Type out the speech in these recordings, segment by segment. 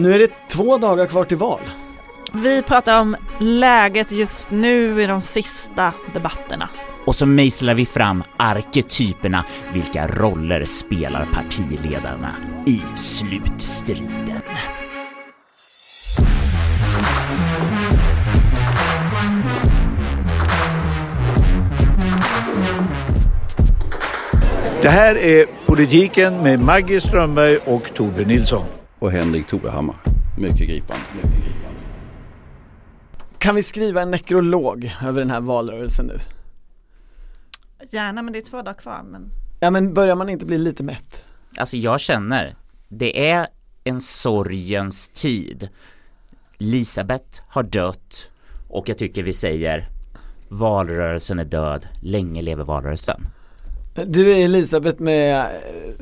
Nu är det två dagar kvar till val. Vi pratar om läget just nu i de sista debatterna. Och så mejslar vi fram arketyperna. Vilka roller spelar partiledarna i slutstriden? Det här är Politiken med Maggie Strömberg och Torbjörn Nilsson. Och Henrik Torehammar. Mycket gripande. Mycket gripande. Kan vi skriva en nekrolog över den här valrörelsen nu? Gärna, men det är två dagar kvar. Men... Ja men börjar man inte bli lite mätt? Alltså jag känner, det är en sorgens tid. Elisabeth har dött och jag tycker vi säger valrörelsen är död, länge lever valrörelsen. Du är Elisabeth med eh,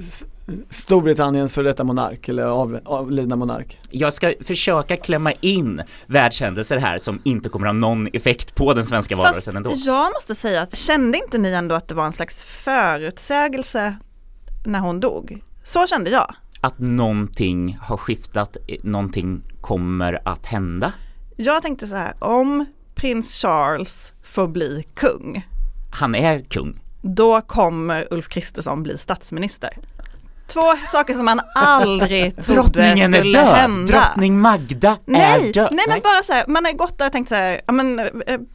Storbritanniens för detta monark eller av, avlidna monark. Jag ska försöka klämma in världshändelser här som inte kommer ha någon effekt på den svenska valrörelsen ändå. jag måste säga att kände inte ni ändå att det var en slags förutsägelse när hon dog? Så kände jag. Att någonting har skiftat, någonting kommer att hända? Jag tänkte så här, om prins Charles får bli kung. Han är kung då kommer Ulf Kristersson bli statsminister. Två saker som man aldrig trodde Drottningen skulle är död. hända. Drottning Magda nej, är död. Nej, men bara så här, man har gått där och tänkt så här, ja men eh,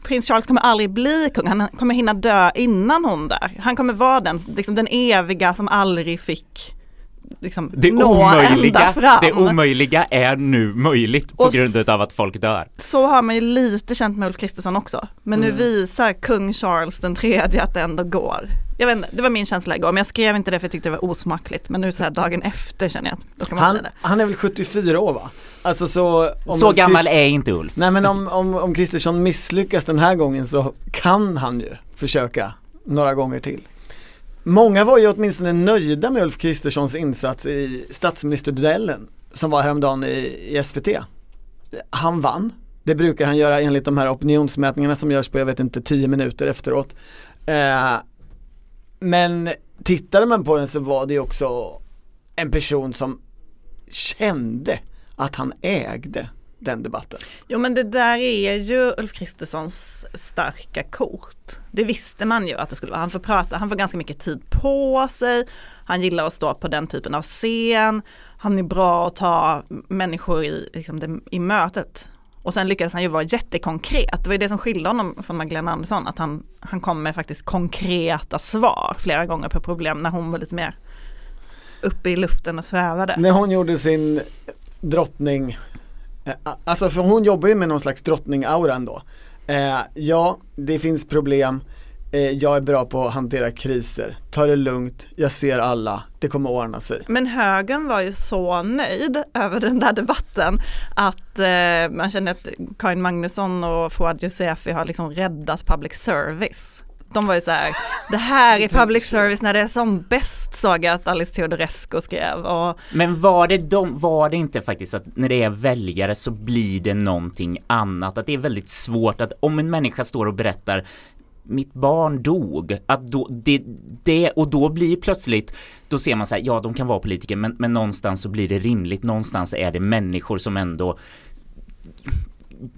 prins Charles kommer aldrig bli kung, han kommer hinna dö innan hon dör. Han kommer vara den, liksom den eviga som aldrig fick liksom det omöjliga, det omöjliga är nu möjligt på och grund av att folk dör. Så har man ju lite känt med Ulf Kristersson också. Men mm. nu visar kung Charles den tredje att det ändå går. Jag vet inte, det var min känsla igår, men jag skrev inte det för jag tyckte det var osmakligt. Men nu så här dagen efter känner jag att då ska man han, säga det. Han är väl 74 år va? Alltså så Så gammal är inte Ulf. Nej men om, om, om Kristersson misslyckas den här gången så kan han ju försöka några gånger till. Många var ju åtminstone nöjda med Ulf Kristerssons insats i statsministerduellen som var häromdagen i, i SVT. Han vann. Det brukar han göra enligt de här opinionsmätningarna som görs på, jag vet inte, tio minuter efteråt. Eh, men tittade man på den så var det också en person som kände att han ägde den debatten. Jo men det där är ju Ulf Kristerssons starka kort. Det visste man ju att det skulle vara. Han får prata, han får ganska mycket tid på sig. Han gillar att stå på den typen av scen. Han är bra att ta människor i, liksom det, i mötet. Och sen lyckades han ju vara jättekonkret. Det var ju det som skilde honom från Magdalena Andersson, att han, han kom med faktiskt konkreta svar flera gånger på problem när hon var lite mer uppe i luften och svävade. När hon gjorde sin drottning Eh, alltså för hon jobbar ju med någon slags drottning-aura ändå. Eh, ja, det finns problem. Eh, jag är bra på att hantera kriser. Ta det lugnt, jag ser alla, det kommer ordna sig. Men högern var ju så nöjd över den där debatten att eh, man känner att Karin Magnusson och Fouad Yousefi har liksom räddat public service de var ju så här, det här är public service när det är som bäst såg jag att Alice Teodorescu skrev. Och... Men var det, de, var det inte faktiskt att när det är väljare så blir det någonting annat? Att det är väldigt svårt att om en människa står och berättar mitt barn dog, att då, det, det, och då blir plötsligt, då ser man så här, ja de kan vara politiker men, men någonstans så blir det rimligt, någonstans är det människor som ändå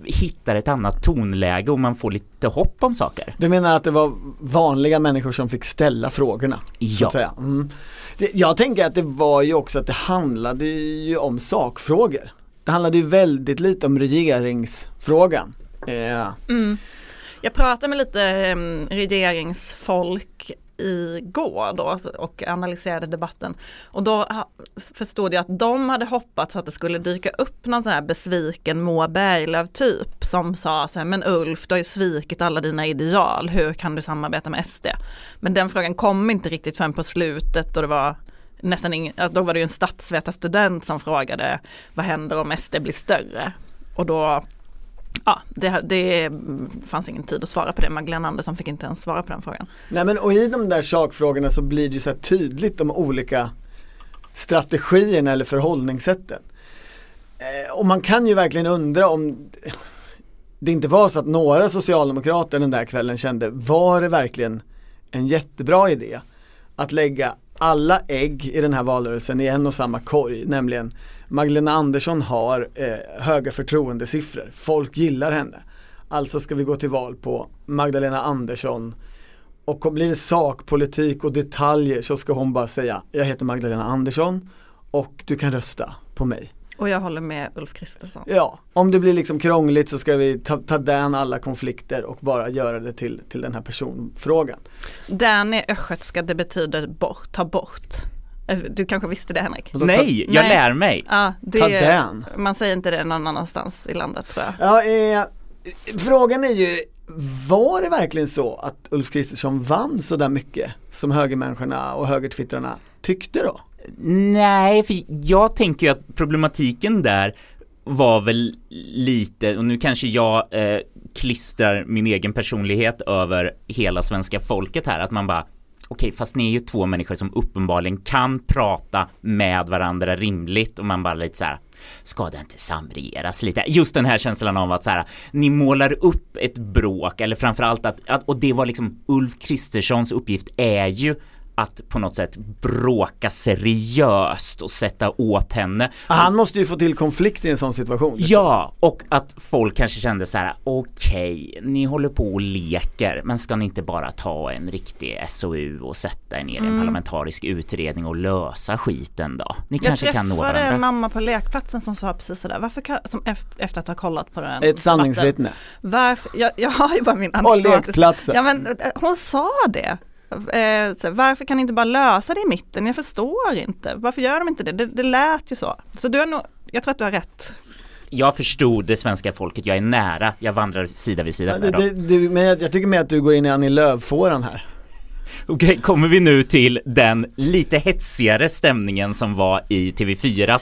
hittar ett annat tonläge och man får lite hopp om saker. Du menar att det var vanliga människor som fick ställa frågorna? Ja. Mm. Det, jag tänker att det var ju också att det handlade ju om sakfrågor. Det handlade ju väldigt lite om regeringsfrågan. Eh. Mm. Jag pratade med lite um, regeringsfolk igår då alltså, och analyserade debatten. Och då ah, förstod jag att de hade hoppats att det skulle dyka upp någon sån här besviken Moa Berglöf typ som sa så här, men Ulf, du har ju svikit alla dina ideal, hur kan du samarbeta med SD? Men den frågan kom inte riktigt förrän på slutet och det var nästan ingen, då var det ju en statsvetarstudent som frågade vad händer om SD blir större? Och då Ja, det, det fanns ingen tid att svara på det. Magdalena Andersson fick inte ens svara på den frågan. Nej men och i de där sakfrågorna så blir det ju så här tydligt de olika strategierna eller förhållningssätten. Eh, och man kan ju verkligen undra om det inte var så att några socialdemokrater den där kvällen kände, var det verkligen en jättebra idé att lägga alla ägg i den här valrörelsen i en och samma korg, nämligen Magdalena Andersson har eh, höga förtroendesiffror, folk gillar henne. Alltså ska vi gå till val på Magdalena Andersson och blir det sakpolitik och detaljer så ska hon bara säga Jag heter Magdalena Andersson och du kan rösta på mig. Och jag håller med Ulf Kristersson. Ja, om det blir liksom krångligt så ska vi ta, ta den alla konflikter och bara göra det till, till den här personfrågan. Den är östgötska, det betyder bort, ta bort. Eh, Du kanske visste det Henrik? Nej, jag Nej. lär mig. Ja, det, Ta den. man säger inte det någon annanstans i landet tror jag. Ja, eh, frågan är ju var det verkligen så att Ulf Kristersson vann så där mycket som högermänniskorna och högertwittrarna tyckte då? Nej, för jag tänker ju att problematiken där var väl lite, och nu kanske jag eh, klistrar min egen personlighet över hela svenska folket här, att man bara Okej, fast ni är ju två människor som uppenbarligen kan prata med varandra rimligt och man bara lite så här Ska det inte samregeras lite? Just den här känslan av att så här Ni målar upp ett bråk eller framförallt att, att och det var liksom Ulf Kristerssons uppgift är ju att på något sätt bråka seriöst och sätta åt henne. Han måste ju få till konflikt i en sån situation. Ja, och att folk kanske kände så här: okej, ni håller på och leker, men ska ni inte bara ta en riktig SOU och sätta er ner i en parlamentarisk utredning och lösa skiten då? Ni kanske jag kan nå träffade en varandra. mamma på lekplatsen som sa precis sådär, varför kan, som ef- efter att ha kollat på den Ett sanningsvittne. Varför, jag, jag har ju bara min På anekdotiska- lekplatsen. Ja men eh, hon sa det. Eh, så, varför kan ni inte bara lösa det i mitten? Jag förstår inte. Varför gör de inte det? Det, det lät ju så. Så du har nog, jag tror att du har rätt. Jag förstod det svenska folket, jag är nära, jag vandrar sida vid sida med dem. men jag, jag tycker mer att du går in i Annie Lööf-fåran här. Okej, kommer vi nu till den lite hetsigare stämningen som var i TV4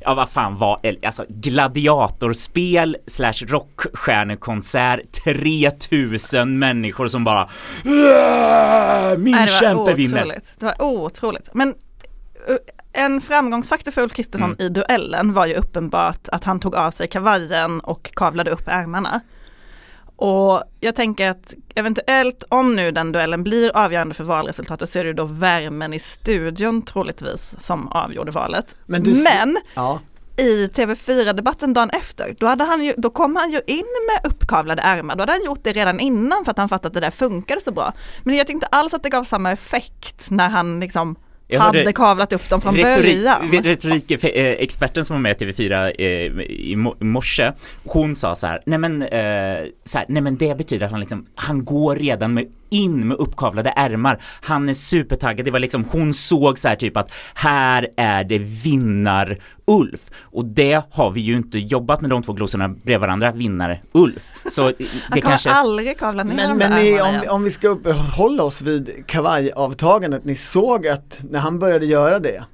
Ja vad fan var, alltså gladiatorspel slash rockstjärnekonsert 3000 människor som bara "Äh, Min Nej, kämpe vinner! Det var otroligt. Men en framgångsfaktor för Ulf Kristersson Mm. i duellen var ju uppenbart att han tog av sig kavajen och kavlade upp ärmarna. Och jag tänker att eventuellt om nu den duellen blir avgörande för valresultatet så är det då värmen i studion troligtvis som avgjorde valet. Men du- Men Ja. i TV4-debatten dagen efter, då, hade han ju, då kom han ju in med uppkavlade ärmar. Då hade han gjort det redan innan för att han fattade att det där funkade så bra. Men jag tyckte inte alls att det gav samma effekt när han liksom Jag hade kavlat upp dem från Retorik, början. retorikexperten som var med i TV4 eh, i morse, hon sa så här, nej men, eh, så här, nej men det betyder att han liksom, han går redan med in med uppkavlade ärmar. Han är supertaggad. Det var liksom, hon såg så här typ att här är det vinnar-Ulf. Och det har vi ju inte jobbat med de två glosorna bredvid varandra, vinnar-Ulf. Så det han kommer kanske... aldrig kavla ner Men, men ni, om, om vi ska uppehålla oss vid kavajavtagandet, ni såg att när han började göra det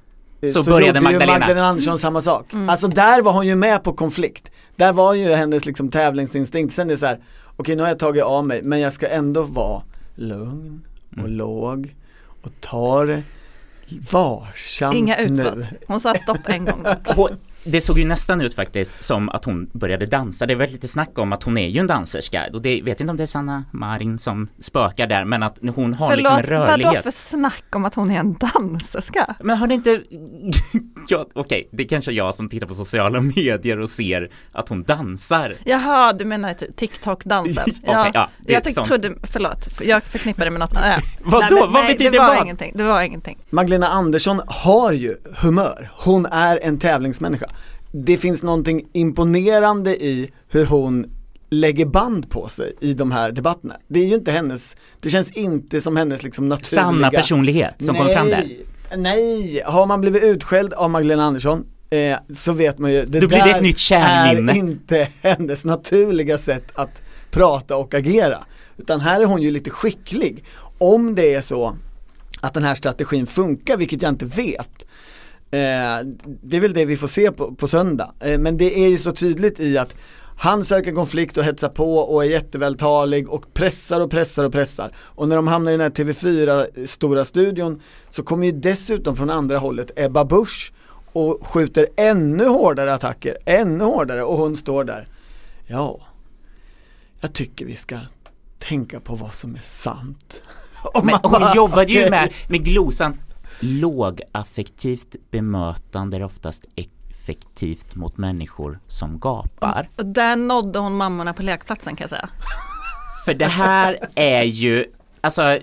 eh, Så började gjorde Magdalena. ju Magdalena Andersson samma sak. Mm. Alltså där var hon ju med på konflikt. Där var ju hennes liksom tävlingsinstinkt. Sen är det så här, okej nu har jag tagit av mig men jag ska ändå vara lugn och Mm. låg och ta det varsamt Inga utbrott. Hon sa stopp en gång. Och det såg ju nästan ut faktiskt som att hon började dansa. Det var lite snack om att hon är ju en danserska och det vet inte om det är Sanna Marin som spökar där men att hon har liksom en Förlåt, rörlighet. för snack om att hon är en danserska? Men har det inte, ja, okej, det är kanske jag som tittar på sociala medier och ser att hon dansar. Jaha, du menar typ TikTok-dansen? Okej, ja, det är jag tyck, trodde, förlåt, jag förknippade det med något annat. Vadå, Nej, men vad nej, betyder det var vad? ingenting, det var ingenting. Magdalena Andersson har ju humör. Hon är en tävlingsmänniska. Det finns någonting imponerande i hur hon lägger band på sig i de här debatterna. Det är ju inte hennes, det känns inte som hennes liksom naturliga Sanna personlighet som kom fram där. Nej, har man blivit utskälld av Magdalena Andersson eh, så vet man ju, det Då blir det ett nytt kärnminne. är inte hennes naturliga sätt att prata och agera. Utan här är hon ju lite skicklig. Om det är så att den här strategin funkar, vilket jag inte vet. Eh, det är väl det vi får se på, på söndag. Eh, men det är ju så tydligt i att han söker konflikt och hetsar på och är jättevältalig och pressar och pressar och pressar. Och när de hamnar i den här TV4 stora studion så kommer ju dessutom från andra hållet Ebba Busch och skjuter ännu hårdare attacker, ännu hårdare och hon står där. Ja, jag tycker vi ska tänka på vad som är sant. Men hon jobbade ju med, med glosan Lågaffektivt bemötande är oftast effektivt mot människor som gapar. Och där nådde hon mammorna på lekplatsen kan jag säga. För det här är ju Alltså,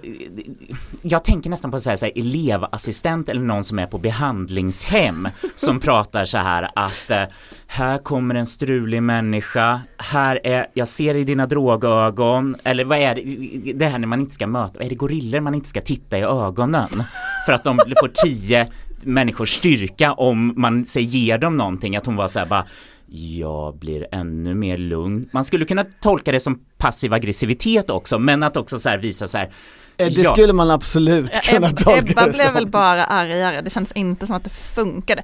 jag tänker nästan på så här, så här, elevassistent eller någon som är på behandlingshem som pratar så här att eh, här kommer en strulig människa, här är, jag ser i dina drogögon, eller vad är det, det här när man inte ska möta, är det gorillor man inte ska titta i ögonen? För att de får tio människors styrka om man säger ger dem någonting, att hon var så här bara jag blir ännu mer lugn. Man skulle kunna tolka det som passiv aggressivitet också, men att också så här visa så här Eh, Det skulle man absolut kunna tolka Ebba det blev som. väl bara argare, det känns inte som att det funkade.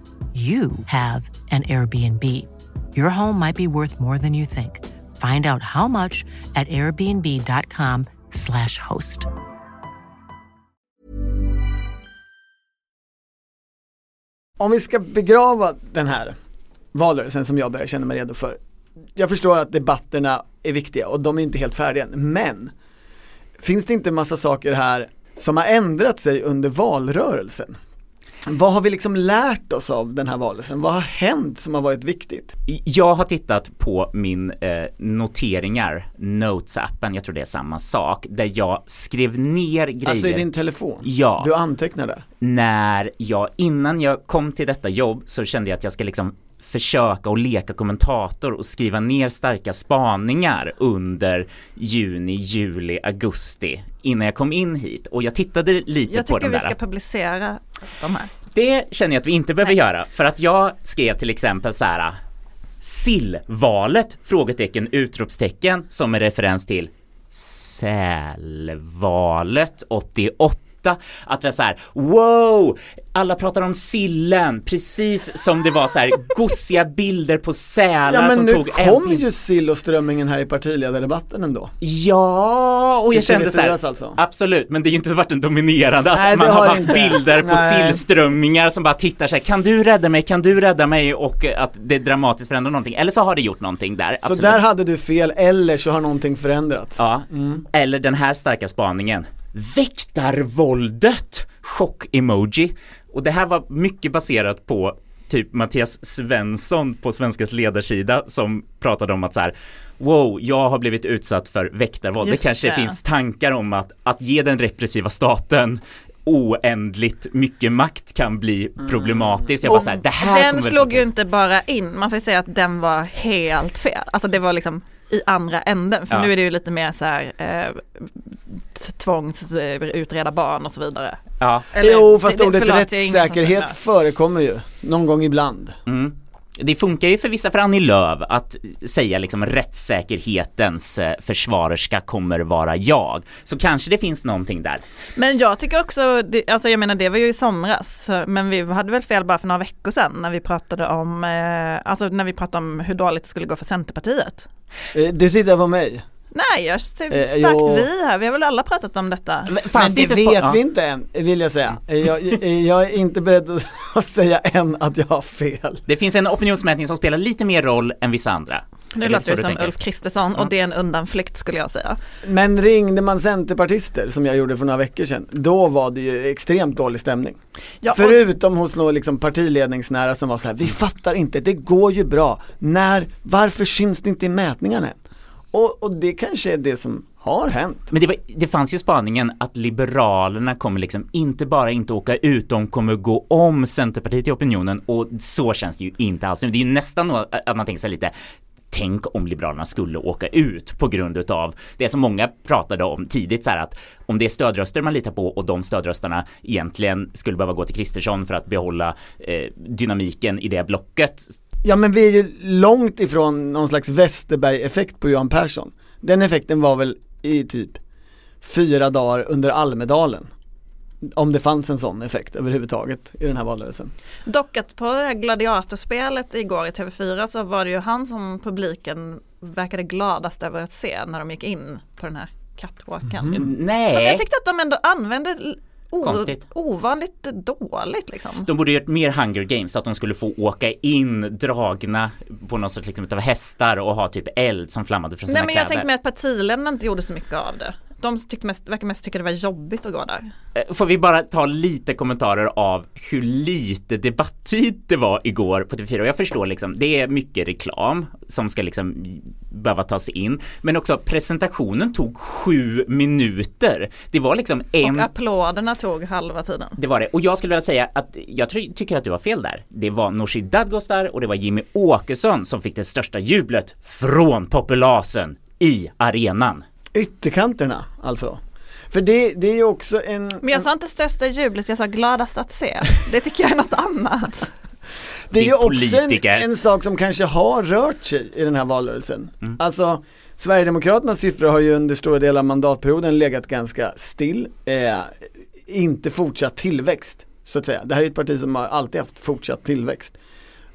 you have an Airbnb. Your home might be worth more than you think. Find out how much at airbnb.com/slash host. Om vi ska begrava den här valrörelsen som jag börjar känna mig redo för. Jag förstår att debatterna är viktiga och de är inte helt färdiga än, men finns det inte massa saker här som har ändrat sig under valrörelsen? Vad har vi liksom lärt oss av den här valrörelsen? Vad har hänt som har varit viktigt? Jag har tittat på min eh, noteringar, Notes-appen, jag tror det är samma sak, där jag skrev ner grejer Alltså i din telefon? Ja. Du antecknar där? när jag, innan jag kom till detta jobb så kände jag att jag ska liksom försöka och leka kommentator och skriva ner starka spaningar under juni, juli, augusti innan jag kom in hit och jag tittade lite Jag på tycker de vi där. ska publicera de här. Det känner jag att vi inte behöver göra för att jag skrev till exempel så här Sillvalet? Frågetecken, utropstecken som en referens till Sälvalet 88 att det är så här, wow, alla pratar om sillen, precis som det var så här gosiga bilder på sälar Ja men som tog kom en ju sill och strömmingen här i partiledardebatten ändå. Ja, och jag kände så här, alltså? absolut, men det har ju inte varit en dominerande att Nej, man har har haft bilder på Nej. sillströmmingar som bara tittar så här, kan du rädda mig, kan du rädda mig och att det dramatiskt förändrar någonting, eller så har det gjort någonting där, Så absolut. där hade du fel, eller så har någonting förändrats. Ja, eller den här starka spaningen. Väktarvåldet! Chock-emoji. Och det här var mycket baserat på typ Mattias Svensson på Svenskans ledarsida som pratade om att så här Wow, jag har blivit utsatt för väktarvåld. Just det kanske det. finns tankar om att, att ge den repressiva staten oändligt mycket makt kan bli problematiskt. Jag bara så här, det här Den slog ju inte bara in, man får ju säga att den var helt fel. Alltså det var liksom i andra änden, för Ja. nu är det ju lite mer så här eh, tvångsutreda barn och så vidare. Ja. jo fast det- det- ordet rättssäkerhet förekommer ju, någon gång ibland. Mm. Det funkar ju för vissa, för Annie Lööf, att säga liksom rättssäkerhetens eh, försvarerska kommer vara jag. Så kanske det finns någonting där. Men jag tycker också, det, alltså jag menar det var ju i somras, men vi hade väl fel bara för några veckor sedan när vi pratade om, eh, alltså när vi pratade om hur dåligt det skulle gå för Centerpartiet. Eh, Du tittar på mig. Nej, jag starkt Eh, jo. vi här, vi har väl alla pratat om detta. Men, Men det vet ja. vi inte än, vill jag säga. Eh, Jag, jag, jag är inte beredd att- säga än att jag har fel. Det finns en opinionsmätning som spelar lite mer roll än vissa andra. Nu Är det låter det du som tänker? Ulf Kristersson och det är en undanflykt skulle jag säga. Men ringde man centerpartister som jag gjorde för några veckor sedan, då var det ju extremt dålig stämning. Ja, och- Förutom hos några liksom partiledningsnära som var så här: vi fattar inte, det går ju bra. När, varför syns det inte i mätningarna än? Och, och det kanske är det som har hänt. Men det, var, det fanns ju spaningen att Liberalerna kommer liksom inte bara inte åka ut, de kommer gå om Centerpartiet i opinionen och så känns det ju inte alls nu. Det är ju nästan att man tänker sig lite Tänk om Liberalerna skulle åka ut på grund utav det som många pratade om tidigt så här att om det är stödröster man litar på och de stödröstarna egentligen skulle behöva gå till Kristersson för att behålla eh, dynamiken i det blocket Ja men vi är ju långt ifrån någon slags Westerberg-effekt på Johan Persson. Den effekten var väl i typ fyra dagar under Almedalen. Om det fanns en sån effekt överhuvudtaget i den här valrörelsen. Dock att på det här gladiatorspelet igår i TV4 så var det ju han som publiken verkade gladast över att se när de gick in på den här catwalken. Så Nej, jag tyckte att de ändå använde Konstigt. ovanligt dåligt liksom. de borde gjort mer Hunger Games så att de skulle få åka in dragna på något sorts liksom, av hästar och ha typ eld som flammade från sina Nej men jag kläder. tänkte mig att partiledarna inte gjorde så mycket av det. De tyckte mest, verkar mest tycka det var jobbigt att gå där. Eh, Får vi bara ta lite kommentarer av hur lite debatttid det var igår på TV4 och jag förstår liksom det är mycket reklam som ska liksom behöva tas in men också presentationen tog sju minuter. Det var liksom en Och applåderna tog halva tiden. det var det. Och jag skulle vilja säga att jag tror, tycker att du har fel där. Det var Nooshi Dadgostar och det var Jimmy Åkesson som fick det största jublet från populasen i arenan. Ytterkanterna alltså. För det, det är ju också en... Men jag sa inte största jublet, jag sa gladast att se. Det tycker jag är något annat. Det är ju också en, en sak som kanske har rört sig i den här valrörelsen. Mm. Alltså Sverigedemokraternas siffror har ju under stora delar av mandatperioden legat ganska still, eh, inte fortsatt tillväxt så att säga. Det här är ett parti som har alltid haft fortsatt tillväxt.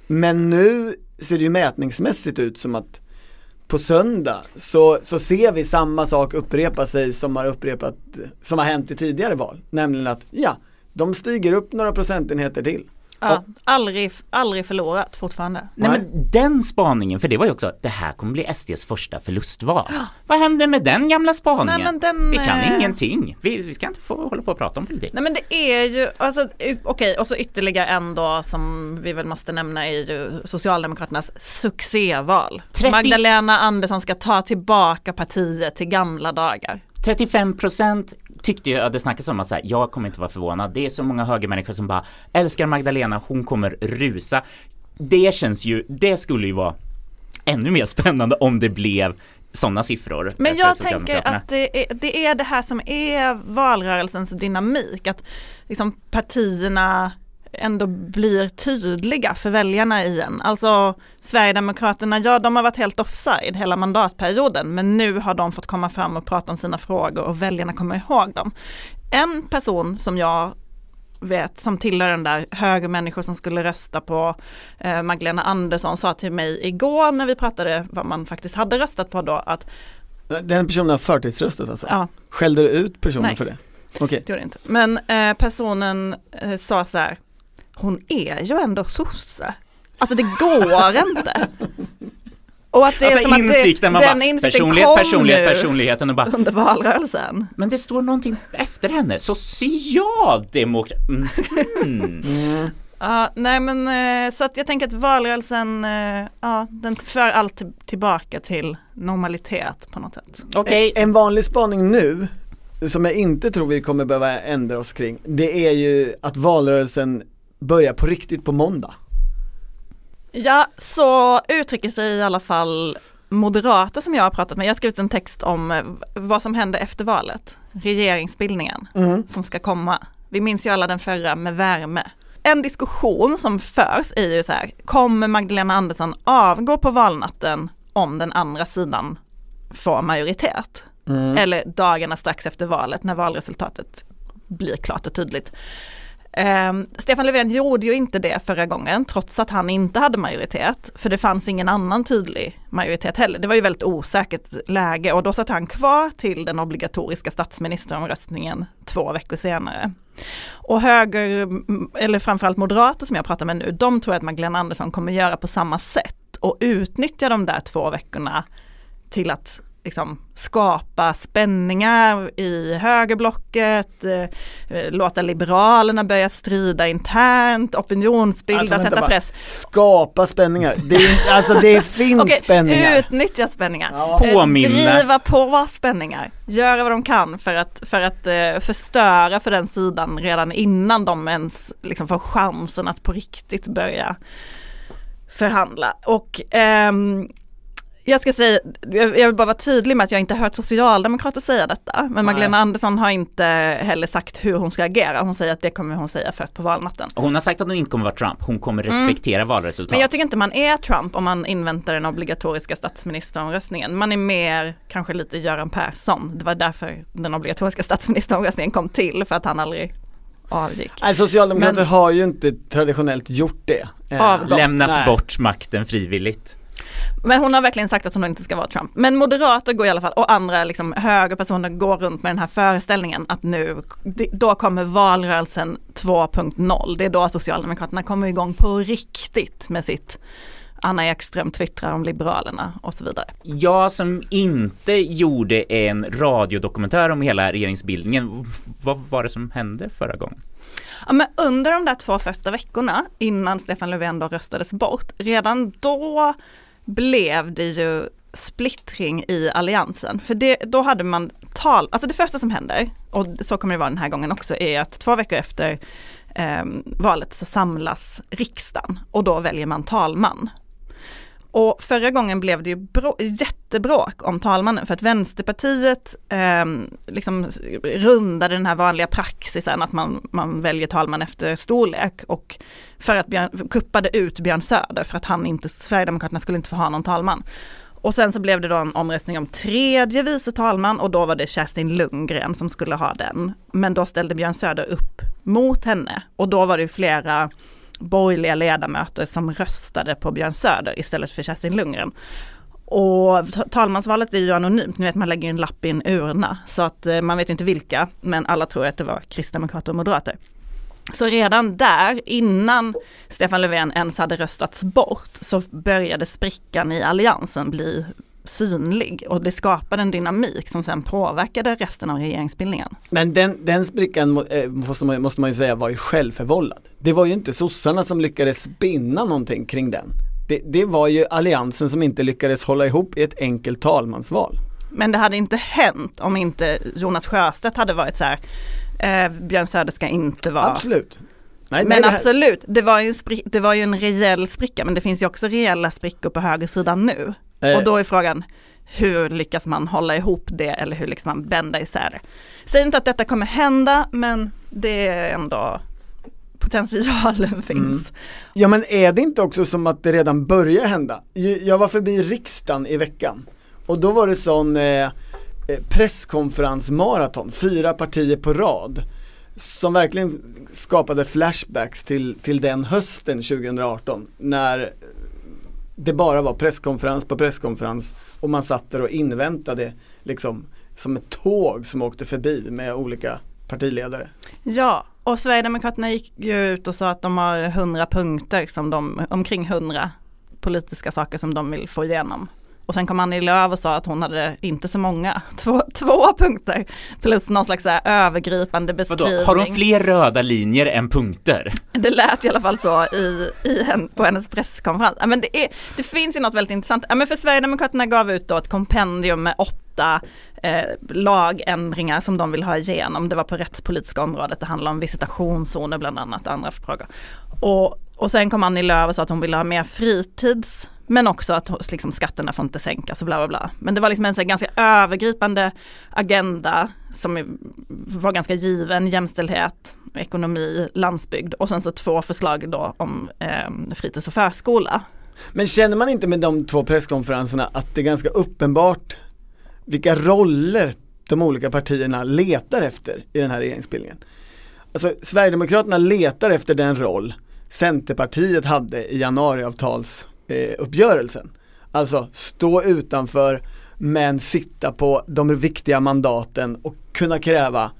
Men nu ser det ju mätningsmässigt ut som att på söndag så, så ser vi samma sak upprepa sig som har upprepat, som har hänt i tidigare val. Nämligen att ja, de stiger upp några procentenheter till. Ja, aldrig, aldrig förlorat fortfarande. Nej men den spaningen, för det var ju också, det här kommer bli SDs första förlustval. Vad hände med den gamla spaningen? Nej, den, vi kan eh, ingenting. Vi, vi ska inte få hålla på och prata om politik. Nej men det är ju, alltså, okej och så ytterligare en då som vi väl måste nämna är ju Socialdemokraternas succéval. 30 Magdalena Andersson ska ta tillbaka partiet till gamla dagar. 35 procent tyckte jag, det snackades om att så här, jag kommer inte vara förvånad. Det är så många högermänniskor som bara älskar Magdalena, hon kommer rusa. Det känns ju, det skulle ju vara ännu mer spännande om det blev sådana siffror. Men jag tänker att det är, det är det här som är valrörelsens dynamik, att liksom partierna ändå blir tydliga för väljarna igen. Alltså Sverigedemokraterna, ja de har varit helt offside hela mandatperioden, men nu har de fått komma fram och prata om sina frågor och väljarna kommer ihåg dem. En person som jag vet som tillhör den där högermänniskor som skulle rösta på eh, Magdalena Andersson sa till mig igår när vi pratade vad man faktiskt hade röstat på då att Den personen har förtidsröstat alltså? ja, Skällde du ut personen Nej. för det? Okej. det gjorde inte. Men eh, personen eh, sa så här, hon är ju ändå sosse. Alltså det går inte. Och att det är alltså som att insikten, det, man den bara, insikten personlighet, kom personlighet, nu personligheten och bara under valrörelsen. Men det står någonting efter henne, socialdemokrat... Mm. Ja, nej men eh, så att jag tänker att valrörelsen, eh, ja den för allt till- tillbaka till normalitet på något sätt. Okej, En vanlig spaning nu, som jag inte tror vi kommer behöva ändra oss kring, det är ju att valrörelsen börjar på riktigt på måndag. Ja, så uttrycker sig i alla fall moderater som jag har pratat med. Jag har skrivit en text om eh, vad som hände efter valet, regeringsbildningen som ska komma. Vi minns ju alla den förra med värme. En diskussion som förs är ju så här, kommer Magdalena Andersson avgå på valnatten om den andra sidan får majoritet? Eller dagarna strax efter valet när valresultatet blir klart och tydligt. Eh, Stefan Löfven gjorde ju inte det förra gången trots att han inte hade majoritet. För det fanns ingen annan tydlig majoritet heller. Det var ju väldigt osäkert läge och då satt han kvar till den obligatoriska statsministeromröstningen två veckor senare. Och höger, eller framförallt moderater som jag pratar med nu, de tror att Magdalena Andersson kommer göra på samma sätt och utnyttja de där två veckorna till att liksom skapa spänningar i högerblocket, eh, låta liberalerna börja strida internt, opinionsbilda, Alltså, sätta bara. press. Skapa spänningar, det är, alltså det finns Okej, spänningar. utnyttja spänningar. Ja. Eh, Påminna. Driva på spänningar. Göra vad de kan för att, för att eh, förstöra för den sidan redan innan de ens liksom, får chansen att på riktigt börja förhandla. Och ehm, Jag ska säga, jag vill bara vara tydlig med att jag inte hört socialdemokrater säga detta. Men Magdalena Andersson har inte heller sagt hur hon ska agera. Hon säger att det kommer hon säga först på valnatten. Hon har sagt att hon inte kommer vara Trump, hon kommer respektera valresultat. Men jag tycker inte man är Trump om man inväntar den obligatoriska statsministeromröstningen. Man är mer kanske lite Göran Persson. Det var därför den obligatoriska statsministeromröstningen kom till, för att han aldrig avgick. Nej, Socialdemokrater Men- har ju inte traditionellt gjort det. Eh, Avgått. Lämnat Nej. bort makten frivilligt. Men hon har verkligen sagt att hon inte ska vara Trump. Men moderater går i alla fall, och andra liksom högerpersoner går runt med den här föreställningen att nu, då kommer valrörelsen 2.0. Det är då Socialdemokraterna kommer igång på riktigt med sitt Anna Ekström twittrar om Liberalerna och så vidare. Jag som inte gjorde en radiodokumentär om hela regeringsbildningen, vad var det som hände förra gången? Ja, men under de där två första veckorna innan Stefan Löfven då röstades bort, redan då blev det ju splittring i alliansen. För det, då hade man tal, alltså det första som händer, och så kommer det vara den här gången också, är att två veckor efter eh, valet så samlas riksdagen och då väljer man talman. Och förra gången blev det ju brå- jättebråk om talmannen för att Vänsterpartiet eh, liksom rundade den här vanliga praxisen att man, man väljer talman efter storlek och för att Björn, kuppade ut Björn Söder för att han inte, Sverigedemokraterna skulle inte få ha någon talman. Och sen så blev det då en omröstning om tredje vice talman och då var det Kerstin Lundgren som skulle ha den. Men då ställde Björn Söder upp mot henne och då var det flera borgerliga ledamöter som röstade på Björn Söder istället för Kerstin Lundgren. Och talmansvalet är ju anonymt, ni vet man lägger en lapp i en urna så att eh, man vet inte vilka, men alla tror att det var kristdemokrater och moderater. Så redan där, innan Stefan Löfven ens hade röstats bort, så började sprickan i alliansen bli synlig och det skapade en dynamik som sen påverkade resten av regeringsbildningen. Men den, den sprickan eh, måste man, måste man ju säga var ju självförvållad. Det var ju inte sossarna som lyckades spinna någonting kring den. Det, det var ju alliansen som inte lyckades hålla ihop i ett enkelt talmansval. Men det hade inte hänt om inte Jonas Sjöstedt hade varit så här, eh, Björn Söder ska inte vara Absolut. Nej, Men det absolut, det var, ju en det var ju en rejäl spricka men det finns ju också reella sprickor på högersidan nu. Eh. Och då är frågan, hur lyckas man hålla ihop det eller hur lyckas man bända isär det? Säg inte att detta kommer hända men det är ändå potentialen finns. Ja men är det inte också som att det redan börjar hända? Jag var förbi riksdagen i veckan och då var det sån eh, eh, presskonferensmaraton, fyra partier på rad som verkligen skapade flashbacks till, till den hösten 2018 när det bara var presskonferens på presskonferens och man satt där och inväntade liksom som ett tåg som åkte förbi med olika partiledare. Ja, och Sverigedemokraterna gick ju ut och sa att de har 100 punkter som de, omkring 100 politiska saker som de vill få igenom. Och sen kom Annie Lööf och sa att hon hade inte så många, två, två punkter plus någon slags här övergripande Vadå, beskrivning. har hon fler röda linjer än punkter? Det lät i alla fall så i, i hen, på hennes presskonferens. Men det, är, det finns ju något väldigt intressant. Men för Sverigedemokraterna gav ut då ett kompendium med åtta eh, lagändringar som de vill ha igenom. Det var på rättspolitiska området, det handlar om visitationszoner bland annat och andra frågor. Och, och sen kom Annie Lööf och sa att hon ville ha mer fritids, men också att liksom, skatterna får inte sänkas och bla bla bla. Men det var liksom en så här, ganska övergripande agenda som var ganska given, jämställdhet, ekonomi, landsbygd och sen så två förslag då om eh, fritids och förskola. Men känner man inte med de två presskonferenserna att det är ganska uppenbart vilka roller de olika partierna letar efter i den här regeringsbildningen? Alltså Sverigedemokraterna letar efter den roll Centerpartiet hade i januariavtalsuppgörelsen. Eh, alltså stå utanför men sitta på de viktiga mandaten och kunna kräva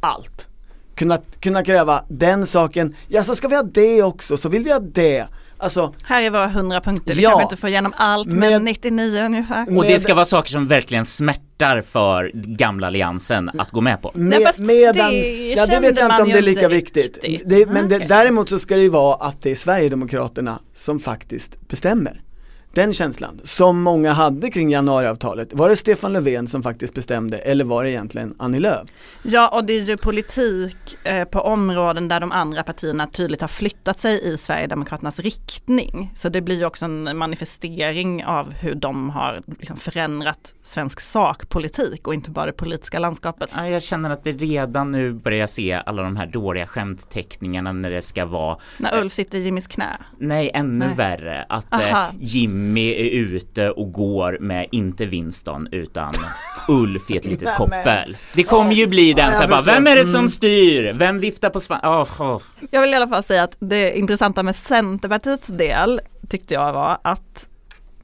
allt. Kunna, kunna kräva den saken, ja så ska vi ha det också, så vill vi ha det. Alltså Här är våra 100 punkter, vi Ja. kanske inte får igenom allt men Med- 99 ungefär. Och det ska vara saker som verkligen smärtar för gamla alliansen att gå med på. Med, fast medans, det ja det vet jag inte om det är lika viktigt. Det, men det, Okej. däremot så ska det ju vara att det är Sverigedemokraterna som faktiskt bestämmer. Den känslan, som många hade kring januariavtalet. Var det Stefan Löfven som faktiskt bestämde eller var det egentligen Annie Lööf? Ja, och det är ju politik eh, på områden där de andra partierna tydligt har flyttat sig i Sverigedemokraternas riktning. Så det blir ju också en manifestering av hur de har liksom förändrat svensk sakpolitik och inte bara det politiska landskapet. Ja, jag känner att det redan nu börjar se alla de här dåliga skämtteckningarna när det ska vara När Ulf sitter i Jimmys knä. Nej, ännu Nej. värre. Att eh, Aha. Jimmy är ute och går med inte Winston utan Ulf i ett litet koppel. Det kommer ju bli den Ja, så bara, vem är det som Mm. styr? Vem viftar på svan... Oh, oh. Jag vill i alla fall säga att det intressanta med Centerpartiets del tyckte jag var att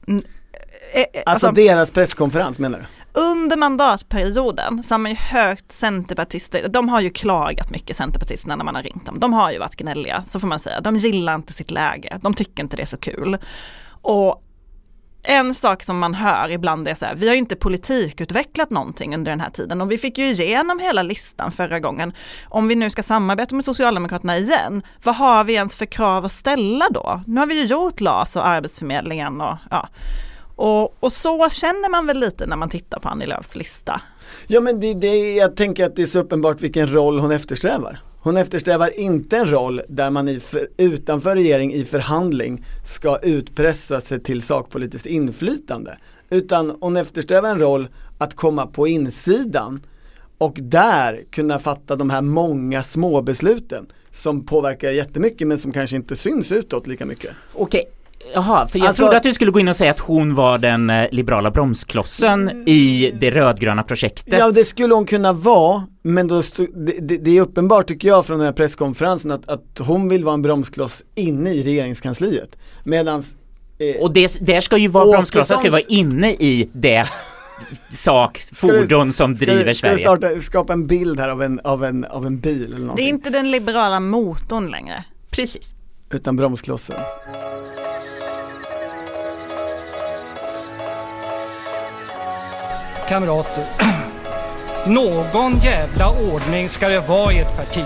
eh, eh, Alltså, alltså, deras presskonferens menar du? under mandatperioden så har man ju hört centerpartister, de har ju klagat mycket centerpartisterna när man har ringt dem. De har ju varit gnälliga, så får man säga. De gillar inte sitt läge, de tycker inte det är så kul. Och en sak som man hör ibland är så här, vi har ju inte politikutvecklat någonting under den här tiden och vi fick ju igenom hela listan förra gången. Om vi nu ska samarbeta med Socialdemokraterna igen, vad har vi ens för krav att ställa då? Nu har vi ju gjort LAS och Arbetsförmedlingen och ja. Och, och så känner man väl lite när man tittar på Annie Lööfs lista. Ja men det, det, jag tänker att det är så uppenbart vilken roll hon eftersträvar. Hon eftersträvar inte en roll där man i för, utanför regering i förhandling ska utpressa sig till sakpolitiskt inflytande. Utan hon eftersträvar en roll att komma på insidan och där kunna fatta de här många små besluten som påverkar jättemycket men som kanske inte syns utåt lika mycket. Okej. Jaha, för jag Alltså- trodde att du skulle gå in och säga att hon var den eh, liberala bromsklossen i det rödgröna projektet. Ja det skulle hon kunna vara, men då stod, det, det, är uppenbart tycker jag från den här presskonferensen att, att hon vill vara en bromskloss inne i regeringskansliet. Medans eh, Och det, där ska ju vara bromsklossar ska ju vara inne i det sak, du- fordon som ska, driver du- ska Sverige. du starta, skapa en bild här av en, av en, av en bil eller Det är någonting. inte den liberala motorn längre. Precis. Utan bromsklossen. Kamrater, någon jävla ordning ska det vara i ett parti.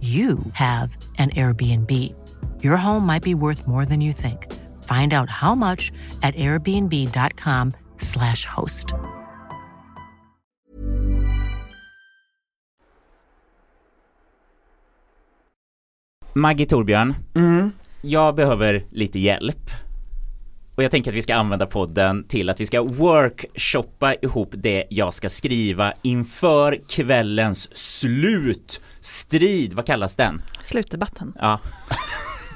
you have an Airbnb. Your home might be worth more than you think. Find out how much at airbnb.com/slash host. Maggie Torbjörn, Mm. jag behöver lite hjälp. Och jag tänker att vi ska använda podden till att vi ska workshoppa ihop det jag ska skriva inför kvällens slutstrid. Vad kallas den? Slutdebatten. Ja.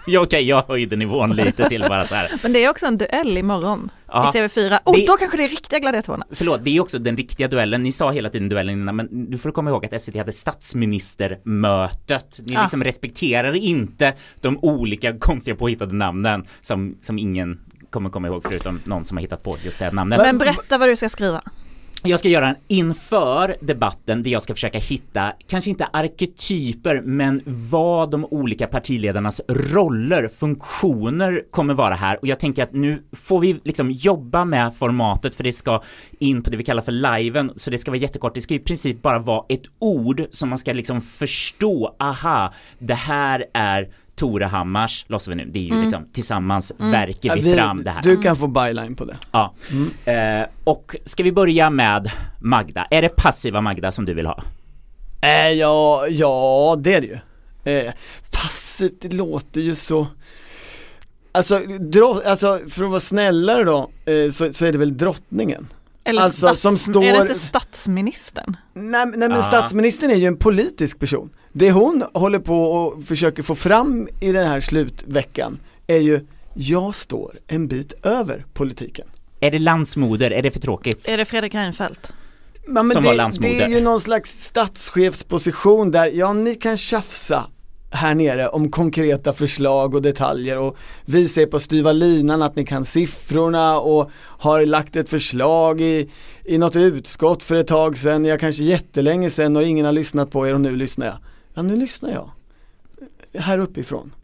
Ja, Okej, jag höjde nivån lite till bara så här. Men det är också en duell imorgon Ja. i TV4. Och Det- då kanske det är riktiga gladiatorerna. Förlåt, det är också den riktiga duellen. Ni sa hela tiden duellen innan, men du får komma ihåg att SVT hade statsministermötet. Ni Ja. liksom respekterar inte de olika konstiga påhittade namnen som, som ingen kommer komma ihåg förutom någon som har hittat på just det namnet. Men berätta vad du ska skriva. Jag ska göra en inför debatten där jag ska försöka hitta, kanske inte arketyper, men vad de olika partiledarnas roller, funktioner kommer vara här. Och jag tänker att nu får vi liksom jobba med formatet för det ska in på det vi kallar för liven, så det ska vara jättekort. Det ska i princip bara vara ett ord som man ska liksom förstå, aha, det här är Tore Hammars, låtsas vi nu, det är ju liksom tillsammans verkar Ja, vi, fram det här. Du kan få byline på det. Ja. Eh, och ska vi börja med Magda? Är det passiva Magda som du vill ha? Eh, ja, ja det är det ju. Eh, passivt, det låter ju så Alltså, dro- alltså för att vara snällare då, eh, så, så är det väl drottningen. Eller Alltså, stats- som står- Är det inte statsministern? Nej, nej men Ah. statsministern är ju en politisk person. Det hon håller på och försöker få fram i den här slutveckan är ju, jag står en bit över politiken. Är det landsmoder? Är det för tråkigt? Är det Fredrik Reinfeldt? Ja, men som det, var landsmoder. Det är ju någon slags statschefsposition där, ja ni kan tjafsa här nere om konkreta förslag och detaljer och vi ser på styva linan att ni kan siffrorna och har lagt ett förslag i, i något utskott för ett tag sedan, ja kanske jättelänge sedan och ingen har lyssnat på er och nu lyssnar jag. Ja nu lyssnar jag. Här uppifrån.